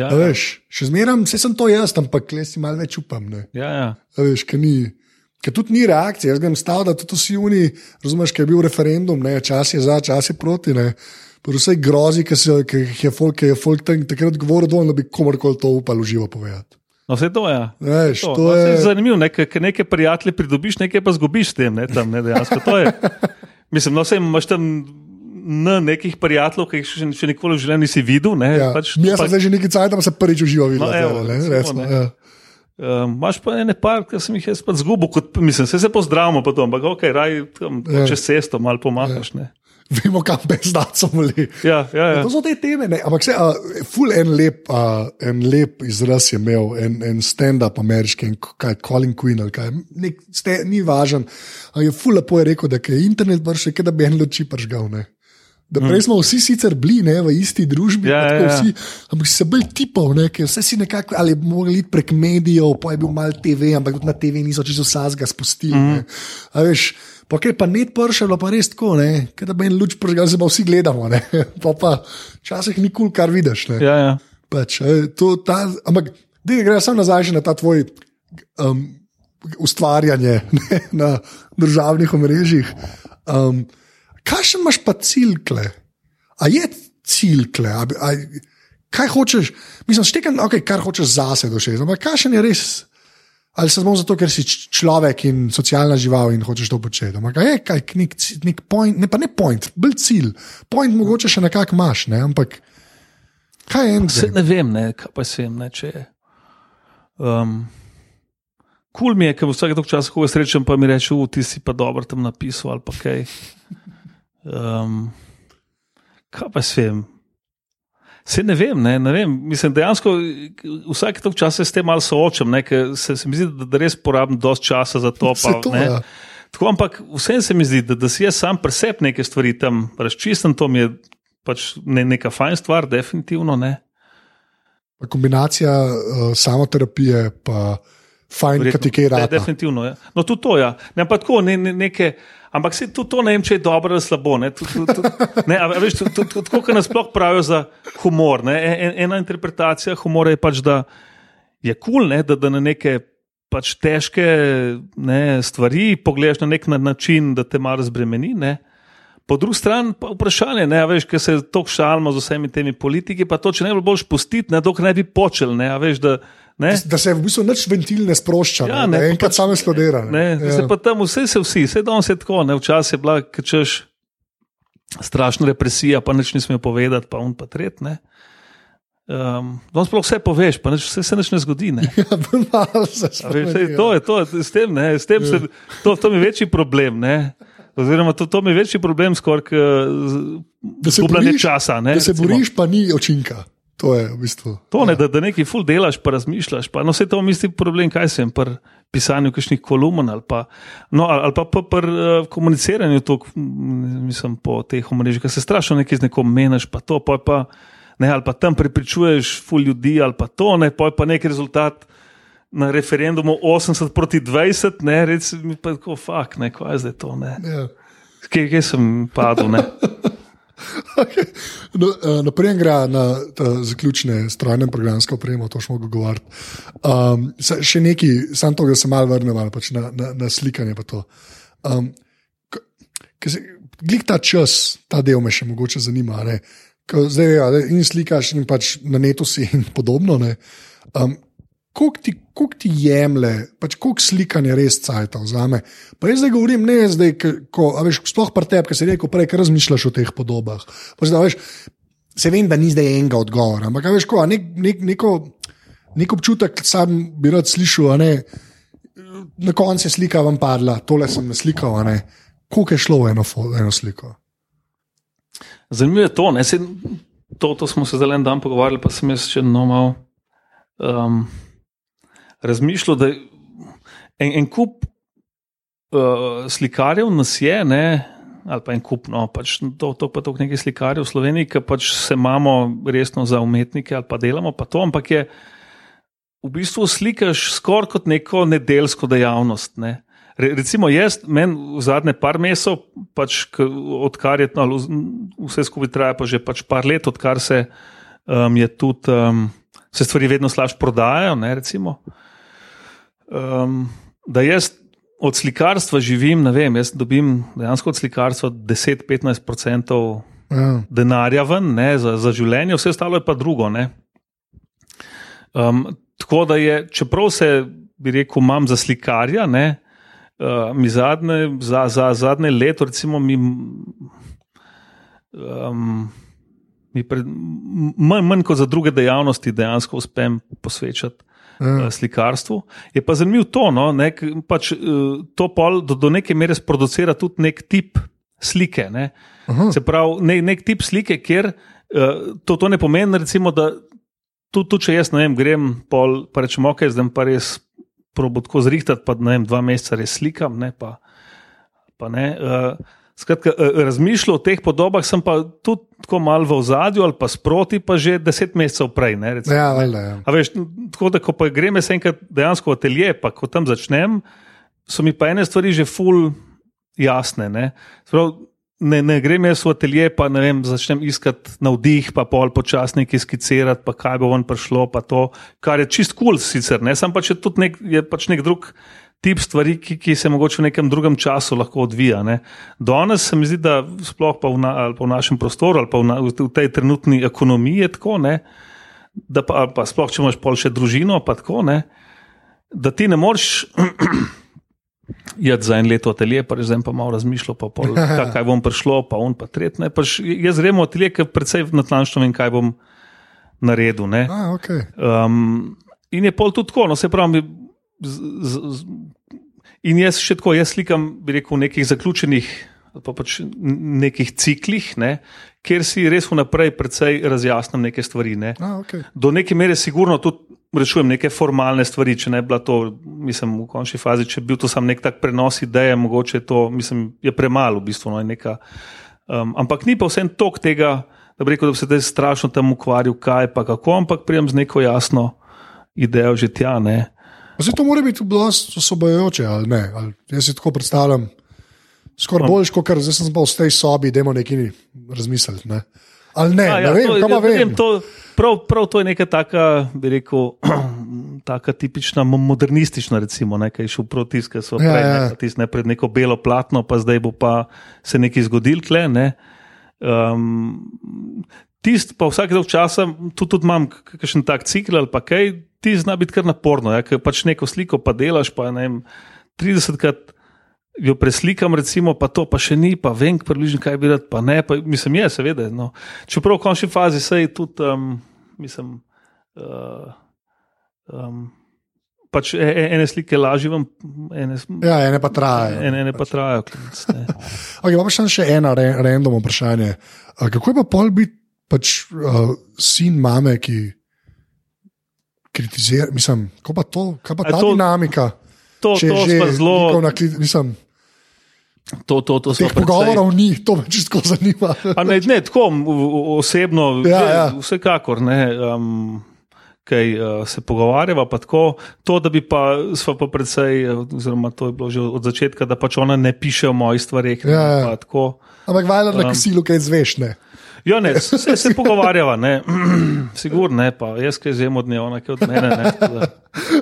Ja, ja. Veš, še zmeraj, vse sem to jaz, ampak le si malo več upam. Ja, ja. Veš, ker ni. Ker tudi ni reakcije, jaz grem stav, da tudi vsi oni, razumeš, ker je bil referendum, ne, čas je za, čas je proti. Ne. Vse grozi, ki je folk, ki je folk tam takrat govoril, da bi komorkoli to upal uživo povedati. No, vse to je. Ja. Veš, to. To no, je... Zanimivo, nekaj neke prijatelje pridobiš, nekaj pa zgubiš s tem. Ne, tam, ne, je. Mislim, no, vse imaš tam na nekih prijateljev, ki jih še, še nikoli v življenju nisi videl. Ne, Ja. pač, Mi smo pač- zdaj že nekaj cajt, da se prvič uživa videl. No, evo, ne, recimo, ne. ja. Um, Imáš pa ene par, ki sem jih jaz pa zgubil, kot mislim, se, se pozdravimo, pa to, ampak ok, raj tam Ja. čez cesto malo pomahaš. Ja. Vemo, kam bezdacom ali. Ja, ja, ja. To so te teme, ne? ampak se, uh, ful en lep, uh, en lep izraz je imel, en, en stand-up ameriški, en kaj, Colin Quinn ali kaj, nek, ste, ni važen. Uh, je ful lepo je rekel, da je internet brž, da bi en luči pržgal. Ne? Da prej smo vsi sicer bili ne, v isti družbi, Ja, ja, ja. vsi, ampak si se bolj tipov, ne, vse si nekako ali mogli iti prek medijev, pa je bil mal TV, ampak na TV niso čisto vsega spustili. Mm. Veš, pa ker pa net pršalo, pa res tako, ker da en luč pržgal, se pa vsi gledamo, ne, pa pa včasih ni kul, cool, kar vidiš. Ne. ja, ja. Pač, to, ta, ampak, da gre samo nazaj na ta tvoj um, ustvarjanje ne, na državnih omrežjih. Um, Kakšen imaš pa cilj, kle? A je cilj, kle? A, a, kaj hočeš, mislim, štekam, okay, kar hočeš zase doseči, ampak kakšen je res? Ali samo zato, ker si človek in socialna žival in hočeš to početi. Ampak je kaj, nek, nek point, ne pa ne point, bolj cilj. Point mogoče še nekako imaš, ne? ampak kaj je en cilj? ne vem, ne, kaj pa sem, ne, če je. Um, Kul mi je, ker vsake toliko časa, ko ga srečam, pa mi reče, ti si pa dobro tam napisal ali pa kaj. Um, kaj pa sem? Se ne vem, ne, ne vem. Mislim, dejansko vsake toliko časa se s tem malo soočam, ne, ker se, se mi zdi, da, da res porabim dosti časa za to. Pa, to, ne. ja. Tako, ampak vsem se mi zdi, da, da si jaz sam presep neke stvari tam razčistim, to mi je pač ne, neka fajn stvar, definitivno ne. Kombinacija uh, samoterapije, pa fajn, Verjetno. kaj ti kaj Ne, rada. definitivno. Ja. No, tudi to, ja. Ne, pa tako, ne, ne, neke, ampak se tudi to ne vem, če je dobro ali slabo. Ne, tudi, tudi, tudi, ne, a veš, tudi, tudi, tako, kot nas sploh pravijo za humor. Ne, en, ena interpretacija humora je pač, da je kul, cool, da, da na neke pač težke ne, stvari pogledaš na nek na način, da te malo razbremeni. Ne. Po drugi strani pa vprašanje, ne, veš, ker se tako šalimo z vsemi temi politiki, pa to, če ne bi boš pustiti, ne, dokler ne bi počel, ne, veš, da, ne, Da se v bistvu nič ventil ne sprošča, Ja, ja, ne, ne, enkrat pač- samo eksplodira. Ne, ja. se pa tam vse se vsi, vse danes je tako, ne, včasih je bila, ker češ strašna represija, pa nič nismo povedati, pa on pa tret. Ne. Um, danes sploh vse poveš, pa nič, vse se nič ne zgodi. Ne. Ja, malo se sej, to je to, s tem, ne, s tem se, to, to mi je večji problem. Ne. Oziroma, to, to mi je večji problem, skoraj Da se zgubljanje boriš- časa. Ne, Da se recimo. boriš, pa ni očinka. To je v bistvu. To ne, da, da nekaj ful delaš, pa razmišljaš. Pa, no, vse to misli problem, kaj sem pri pisanju kakšnih kolumn ali pa, no, ali, pa, pa pri uh, komuniciranju to, mislim, po teh omrežjih, ker se strašno nekaj z nekom meniš, pa to, pa, pa ne, ali pa tam prepričuješ ful ljudi, ali pa to, ne, pa je pa nek rezultat. Na referendumu 80 proti 20, ne, reci mi pa tako, fuk, ne, kaj je zdaj to, ne. Ja. Kje, kje sem padel, ne. Okay. No, uh, naprej gre na zaključne strojne programske opreme, to smo govorili. Um, se- še nekaj, samo to, da se malo vrnem ali pač na, na, na slikanje. Um, se- Glik ta čas, ta del me še mogoče zanima. ne. Ko Zdaj, ja, in slikaš, in pač na netu si in podobno. ne. Um, Koliko ti, koliko ti jemlje, pač koliko slikanja res cajta vzame. Pa jaz zdaj govorim, ne zdaj, ko, veš, sploh pri tebi, ki si rekel prej, ker razmišljaš o teh podobah. Pač, da, veš, se vem, da ni zdaj enega odgovora, ampak veš, ko, nek, nek, neko, nek občutek sam bi rad slišal, ne, na koncu je slika vam padla, tole sem naslikal. Koliko je šlo v eno, eno sliko? Zanimivo je to, ne, se, to, to smo se zdaj en dan pogovarjali, pa sem jaz še no malo um, razmišljal, da en, en kup uh, slikarjev nas je, ne, ali pa en kup, no, pač to, to pa tako nekaj slikarjev v Sloveniji, ki pač se imamo resno za umetnike ali pa delamo pa to, ampak je v bistvu slikaš skoraj kot neko nedeljsko dejavnost. Ne. Re- Recimo, jaz, meni v zadnje par mesecev, pač, odkar je no, vse skupaj traja, pa že pač par let, odkar se um, je tudi, um, se stvari vedno slabše prodajajo. Ne, recimo, um, da jaz od slikarstva živim, ne vem, jaz dobim dejansko od slikarstva 10-15% Ja. denarja ven ne, za, za življenje, vse ostalo je pa drugo. ne. Um, tako da je, čeprav se, bi rekel, imam za slikarja, ne, uh, mi zadnje, za, za zadnje leto, recimo, mi um, mi pred, manj, manj kot za druge dejavnosti dejansko uspem posvečati. Eh, Slikarstvu. Je pa zanimivo to, no, ne, k- pač, eh, to pol do, do neke mere sproducira tudi nek tip slike. Ne. Aha. Se pravi, ne, nek tip slike, kjer uh, to, to ne pomeni, recimo, da tudi tu, če jaz vem, grem pol, pa rečem, ok, zdaj pa res probo tako zrihtati, pa ne vem, dva meseca res slikam, ne pa, pa ne. Uh, Skratka, eh, razmišljal o teh podobah, sem pa tudi tako malo v ozadju ali pa sproti, pa že deset mesecev prej. Ne, recimo, Ja, valjda, ja. A veš, tako da, ko pa grem jaz enkrat dejansko v atelje, pa ko tam začnem, so mi pa ene stvari že ful jasne. Ne, Sprav, ne, ne grem jaz v atelje, pa ne vem, začnem iskati navdih, pa pol počasniki skicirati, pa kaj bo ven prišlo, pa to, kar je čist kul, cool sicer, ne, sem pač je tudi nek, je pač nek drug. Tip stvari, ki, ki se mogoče v nekem drugem času lahko odvija. Ne. Danes se mi zdi, da sploh pa v, na, ali pa v našem prostoru, ali pa v, na, v tej trenutni ekonomiji je tako, ne, da pa, pa sploh če imaš pol še družino, pa tako, ne, da ti ne moreš iti za en leto atelje, pa zdaj pa malo razmišljal, pa pol, kaj, kaj bom prišlo, pa on pa tretji. Pač jaz gremo v atelje, ker predvsej natančno vem, kaj bom naredil. Ne. A, okay. Um, in je pol tudi tako, no se pravi. Z, z, in jaz še tako, jaz slikam, bi rekel, v nekih zaključenih, pa pač nekih ciklih, ne, kjer si res vnaprej precej razjasnim neke stvari. Ne. A, okay. Do neke mere, sigurno tudi rešujem neke formalne stvari, če ne bi bila to, mislim, v končni fazi, če bi bil to sam nek tak prenos ideje, mogoče to, mislim, je premalo, v bistvu. No, je neka, um, ampak ni pa vsem tok tega, da bi rekel, da bi se zdaj strašno tam ukvarjal, kaj pa kako, ampak prijem z neko jasno idejo že tja. Ne. Zdaj to mora biti dosti osvobojujoče, ali ne? Ali jaz si tako predstavljam, skoraj bolj kot kar zdaj sem pa v tej sobi, da imamo nekaj razmisliti. Ne? Ali ne, A, ne vem, to, jaz ne vem. to, prav, prav to je neka taka, bi rekel, taka tipična mo- modernistična, recimo, ne, kaj je šel proti tiskati, so Ja, prej ja. ne, tis, ne pred neko belo platno, pa zdaj bo pa se nekaj zgodil tle. Ne. Um, Tisti, pa vsak dolg časa, tudi, tudi imam kakšen tak cikl ali pa kaj, ti zna biti kar naporno. Ja, ker pač neko sliko pa delaš, pa ne vem, 30krat jo preslikam, recimo, pa to pa še ni, pa vem, približno kaj bi rad, pa ne, pa mislim, je, seveda. No. Čeprav v končni fazi se je tudi, um, mislim, uh, um, pač e- e- ene slike lažje vam, ene, Ja, ene pa trajajo. ene, ene pa trajajo. klinc, ne. Okay, pa še, še eno re, random vprašanje. Kako je pa pol biti pač, uh, sin mame, ki kritizira? Mislim, kako pa to, kaj pa A ta to- dinamika? To, Če to že zelo, mislim, to, to, to teh precej- pogovorov ni, to me čisto zanima. A ne, ne tako osebno, Ja, ne, ja. vsekakor ne. Um, Kaj uh, se pogovarjava, pa tako, to, da bi pa, sva pa predvsej, oziroma to je bilo že od začetka, da pač ona ne piše o mojih stvareh. Ja, ja. Ampak valjda na Um, kasilu, kaj zveš. Ne? Ja, ne, se, se pogovarjava, ne, sigurno ne, pa jaz kaj zjem od nje, ona kaj od mene. Ne.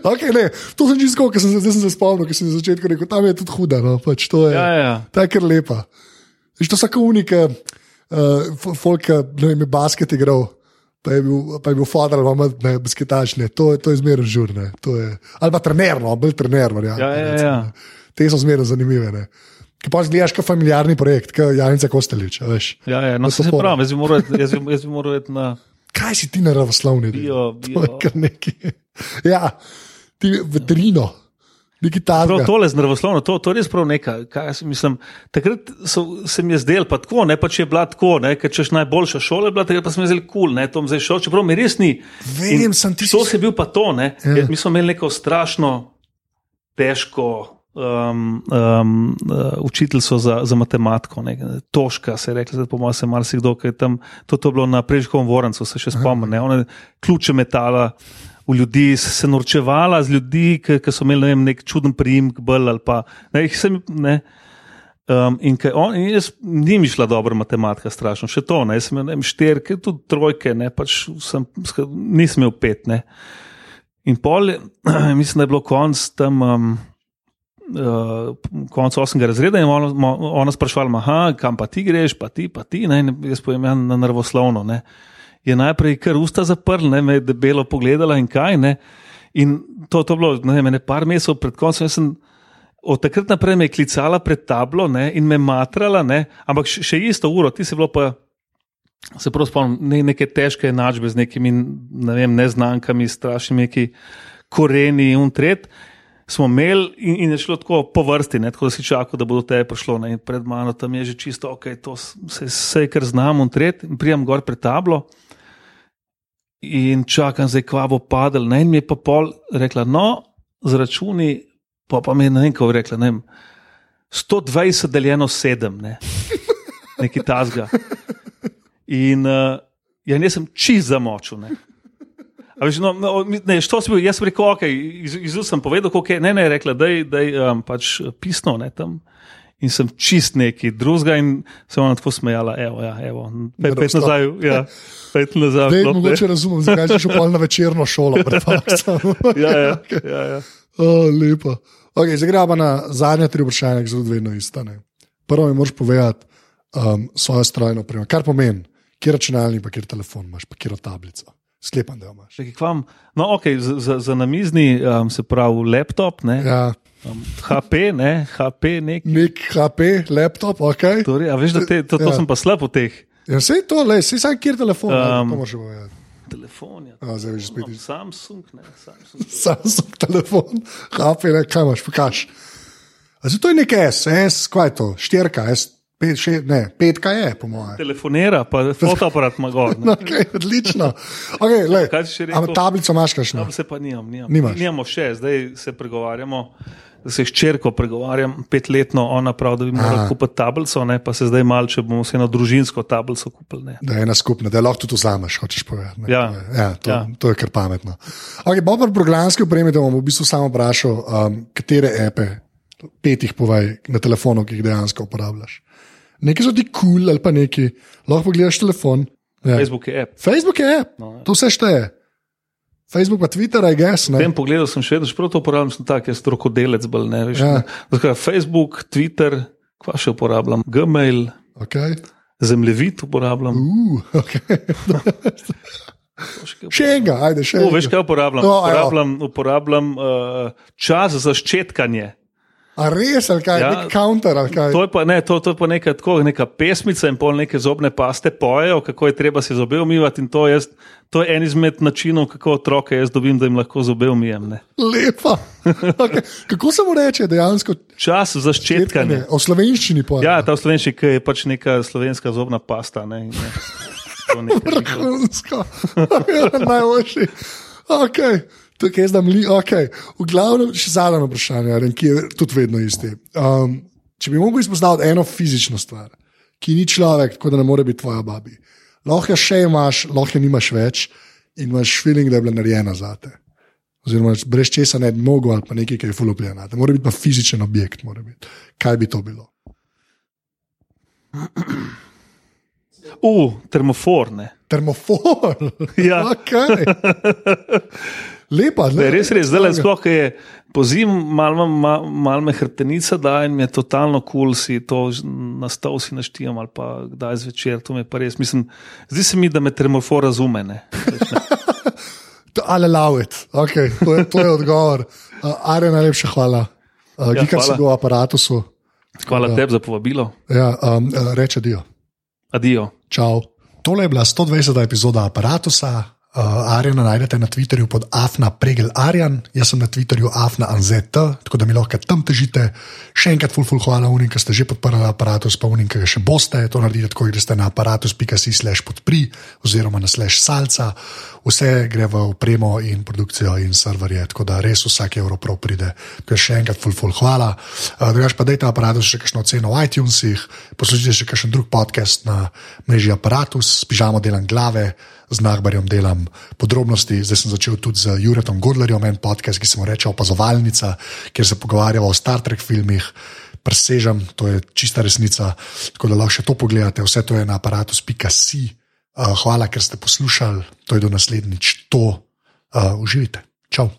Okay, ne, to sem čisto, ker sem, se- sem se spomnil, ker sem na začetku rekel, tam je tudi huda. No, pač to je, ja, ja. Ta je kar lepa. Veš, to so unike, uh, folk, ne vem, basket igral. Pa je bil, pa je bil fodor, ali pa ne, basketaš, ne, to, to je zmerno žurne. Je, ali pa trener, no, bolj trener. verjamem, Ja, ja, ja. ne. Te so zmerno zanimive. Ne. Ki pa zgledaš kot familiarni projekt, kot Janica Kostelič. a Veš. Ja, ja, no, so se fora. pravi, jaz bi moral, jaz bi, jaz bi moral iti na Kaj si ti naravoslovni? bio. Bio. Ja, ti veterino, Prav tole z nervoslovno, to, to je res prav nekaj. Mislim, takrat so, se mi je zdelo pa tako, ne pa če je bila tako, ne, ker češ najboljša šola, bila, takrat pa sem zdaj kul, cool, ne, to zdaj šel, čeprav mi res ni. Vem, sem ti To si- se bil pa to, ne. Ja. Mi smo imeli neko strašno težko. Um, um, uh, učiteljico za, za matematiko, ne, Toška, se je rekla, po mojem, se marsikdo, ki je tam, to, to je bilo na Prežkovem Vorancu, se še spomnim, ne, ona ključe metala v ljudi, se, norčevala z ljudi, ki, so imeli ne vem, nek čuden priimek, bolj ali pa ne, sem, ne. Um, in on, in jaz, ni mi šla dobra matematika, strašno, še to, ne, jaz sem imel štirke, tudi trojke, ne, pač sem, nisem imel pet, ne. In pol, mislim, da je bilo konc tam. Um, Uh, konec osmega razreda in ona, ona sprašvala, kam pa ti greš, pa ti, pa ti, ne, in jaz povem, ja, na nervoslovno. Ne. Je najprej kar usta zaprl, ne, me je debelo pogledala in kaj. Ne. In to, to bilo, ne ene par mesecev pred koncem. jaz Sem, od takrat naprej me je klicala pred tablo ne, in me matrala, ne, ampak še, isto uro, ti si bilo pa se prav spomnim, ne, neke težke enačbe z nekimi ne vem, neznankami, strašnimi, koreni in tret. Smo imeli in, in je šlo tako po vrsti, ne, tako da si čakal, da bo do tebe prišlo. Ne, pred mano tam je že čisto ok, to se vse, kar znam, in tret, in prijem gor pred tablo. In čakam, zdaj kva bo padel. Ne, in mi je pa pol rekla, no, z računi, pa pa mi je ne vem, kako rekla, ne vem, 120 deljeno 7, ne, neki tasga. In uh, ja, nisem čist zamočil. Ne. Veš, no, no, ne, što si bil, jaz sem rekel, ok, izuzem iz sem povedal, kako je, ne, ne, rekla, da je um, pač pisno, ne, tam. In sem čist neki drugega in se ona tako smejala, evo, ja, evo, pet, pet nazaj, ja, pet nazaj. Ne, mogoče razumem, zakaj si šel pol na večerno šolo, pred faksom. ja, ja, okay. ja, ja. Oh, lepo. Okay, zdaj gremo na zadnje tri vprašanja, ki so vedno istane. Prvo mi moraš povedati um, svojo strojno opremo, kar pomeni, kje računalnik, pa kje telefon imaš, pa kje tablico. Sklepam, da imaš. No, okay, za, za, za namizni um, se pravi laptop. Ne? Ja. Um, HP, ne, HP, nek. Nek HP, laptop, ok. Torej, veš, te, to, to ja. sem pa slab v teh. Ja, vse to, le, vse sam kjer telefon. Um, telefon, ja. A, zdaj že spet. No, Samsung, ne, Samsung. Samsung telefon, HP, ne, kaj imaš, pokaž. Zdaj to je nek S, S, kaj je to, štirka, S. Pet, še, ne, petka je, po mojem. Telefonira, pa fotoaparat ima gor. okay, odlično. Okay, Ampak tablico imaš, kaj še? Se pa nimam, nimam. Nimamo še, zdaj se pregovarjamo. Da se hčerko pregovarjam, petletno, ona pravi, da bi morala kupiti tablico, ne, pa se zdaj malo, če bomo vseeno družinsko tablico kupili. Ne. Da je ena skupna, da lahko tudi vzameš, hočeš povedati. Ja. Ja, to, ja. to je kar pametno. Okay, Bob, programski opremi, da bom v bistvu samo vprašal, um, katere epe, pet jih povaj na telefonu, ki jih dejansko uporabljaš. Nekaj so ti kul cool ali pa neki, lahko pogledaš telefon. Ja. Facebook je app. Facebook je app, no, ja. to vse šteje. Facebook pa Twitter, aj gess. V tem pogledu sem še vedno, prav to uporabljam, sem tak, jaz strokodelec, bolj ne veš. Ja. Ne. Facebook, Twitter, kva še uporabljam, Gmail, okay. zemljevid uporabljam. Uh, okay. še enega, ajde še enega. Veš kaj uporabljam? No, uporabljam, uporabljam uh, čas za ščetkanje. A res, ali kaj, ja, nek counter ali kaj? To je pa, ne, to, to je pa neka, tako, neka pesmica in pol neke zobne paste pojejo, kako je treba se zobe umivati. To, jaz, to je en izmed načinov, kako otroke jaz dobim, da jim lahko zobe umijem. Ne. Lepa. Okay. Kako se mu reče dejansko? Čas za ščetkanje. O slovenščini pa. Ja, ta slovenščina, ki je pač neka slovenska zobna pasta. Ne, ne. Vrhunsko. Najboljši. Okay. Tukaj je zdaj mli, ok. V glavnem, še zadnje vprašanje, ki je tudi vedno isti. Um, če bi mogel izpostaviti eno fizično stvar, ki ni človek, tako da ne more biti tvoja babi, lahko še imaš, lahko nimaš več in imaš feeling, da je bila narejena za te. Oziroma, brez česa ne bi mogel ali pa nekaj, ki je fulopljeno. Mora biti pa fizičen objekt. Kaj bi to bilo? Uh, termofor. Ne? Termofor. Ja. Okay. lepa. Ne, res, res, zdaj le sploh je po zim, malo mal, mal me hrbtenica da in mi je totalno kul, cool, si to nastal, si naštijem ali pa kdaj zvečer. To mi je pa res. Mislim, zdi se mi, da me termofor razume. Ne, Ali lavit, okay, to, to je odgovor. Uh, Arjen, najlepša hvala. Uh, ja, Gikar si bil v aparatu. Hvala uh, tebi za povabilo. Ja, um, reče adijo. Adijo. Čau. Tole je bila 120. epizoda aparata. Uh, Arjana najdete na Twitterju pod Afna Pregel Arjan, jaz sem na Twitterju Afna Anzet, tako da mi lahko tam težite. Še enkrat, ful, ful, hvala unim, ki ste že podprli aparatus, pa unim, ki ga še boste. To naredite tako, da ste na aparatus.si/slash podpri oziroma na slash salca. Vse gre v upremo in produkcijo in serverje, tako da res vsak evro prav pride. Tako da še enkrat, ful, ful, hvala. Uh, Drugač pa dajte aparatus še kakšno oceno v iTunesih, poslušajte še kakšen drug podcast na mreži aparatus, pižamo delam glave z Nagbarjem delam podrobnosti. Zdaj sem začel tudi z Juretom Godlerjem, en podcast, ki se mu reče Opazovalnica, kjer se pogovarjamo o Star Trek filmih. Presežem, to je čista resnica. Tako da lahko še to pogledate, vse to je na aparatu.si. Uh, hvala, ker ste poslušali, to je do naslednjič, to uh, uživite. Čau.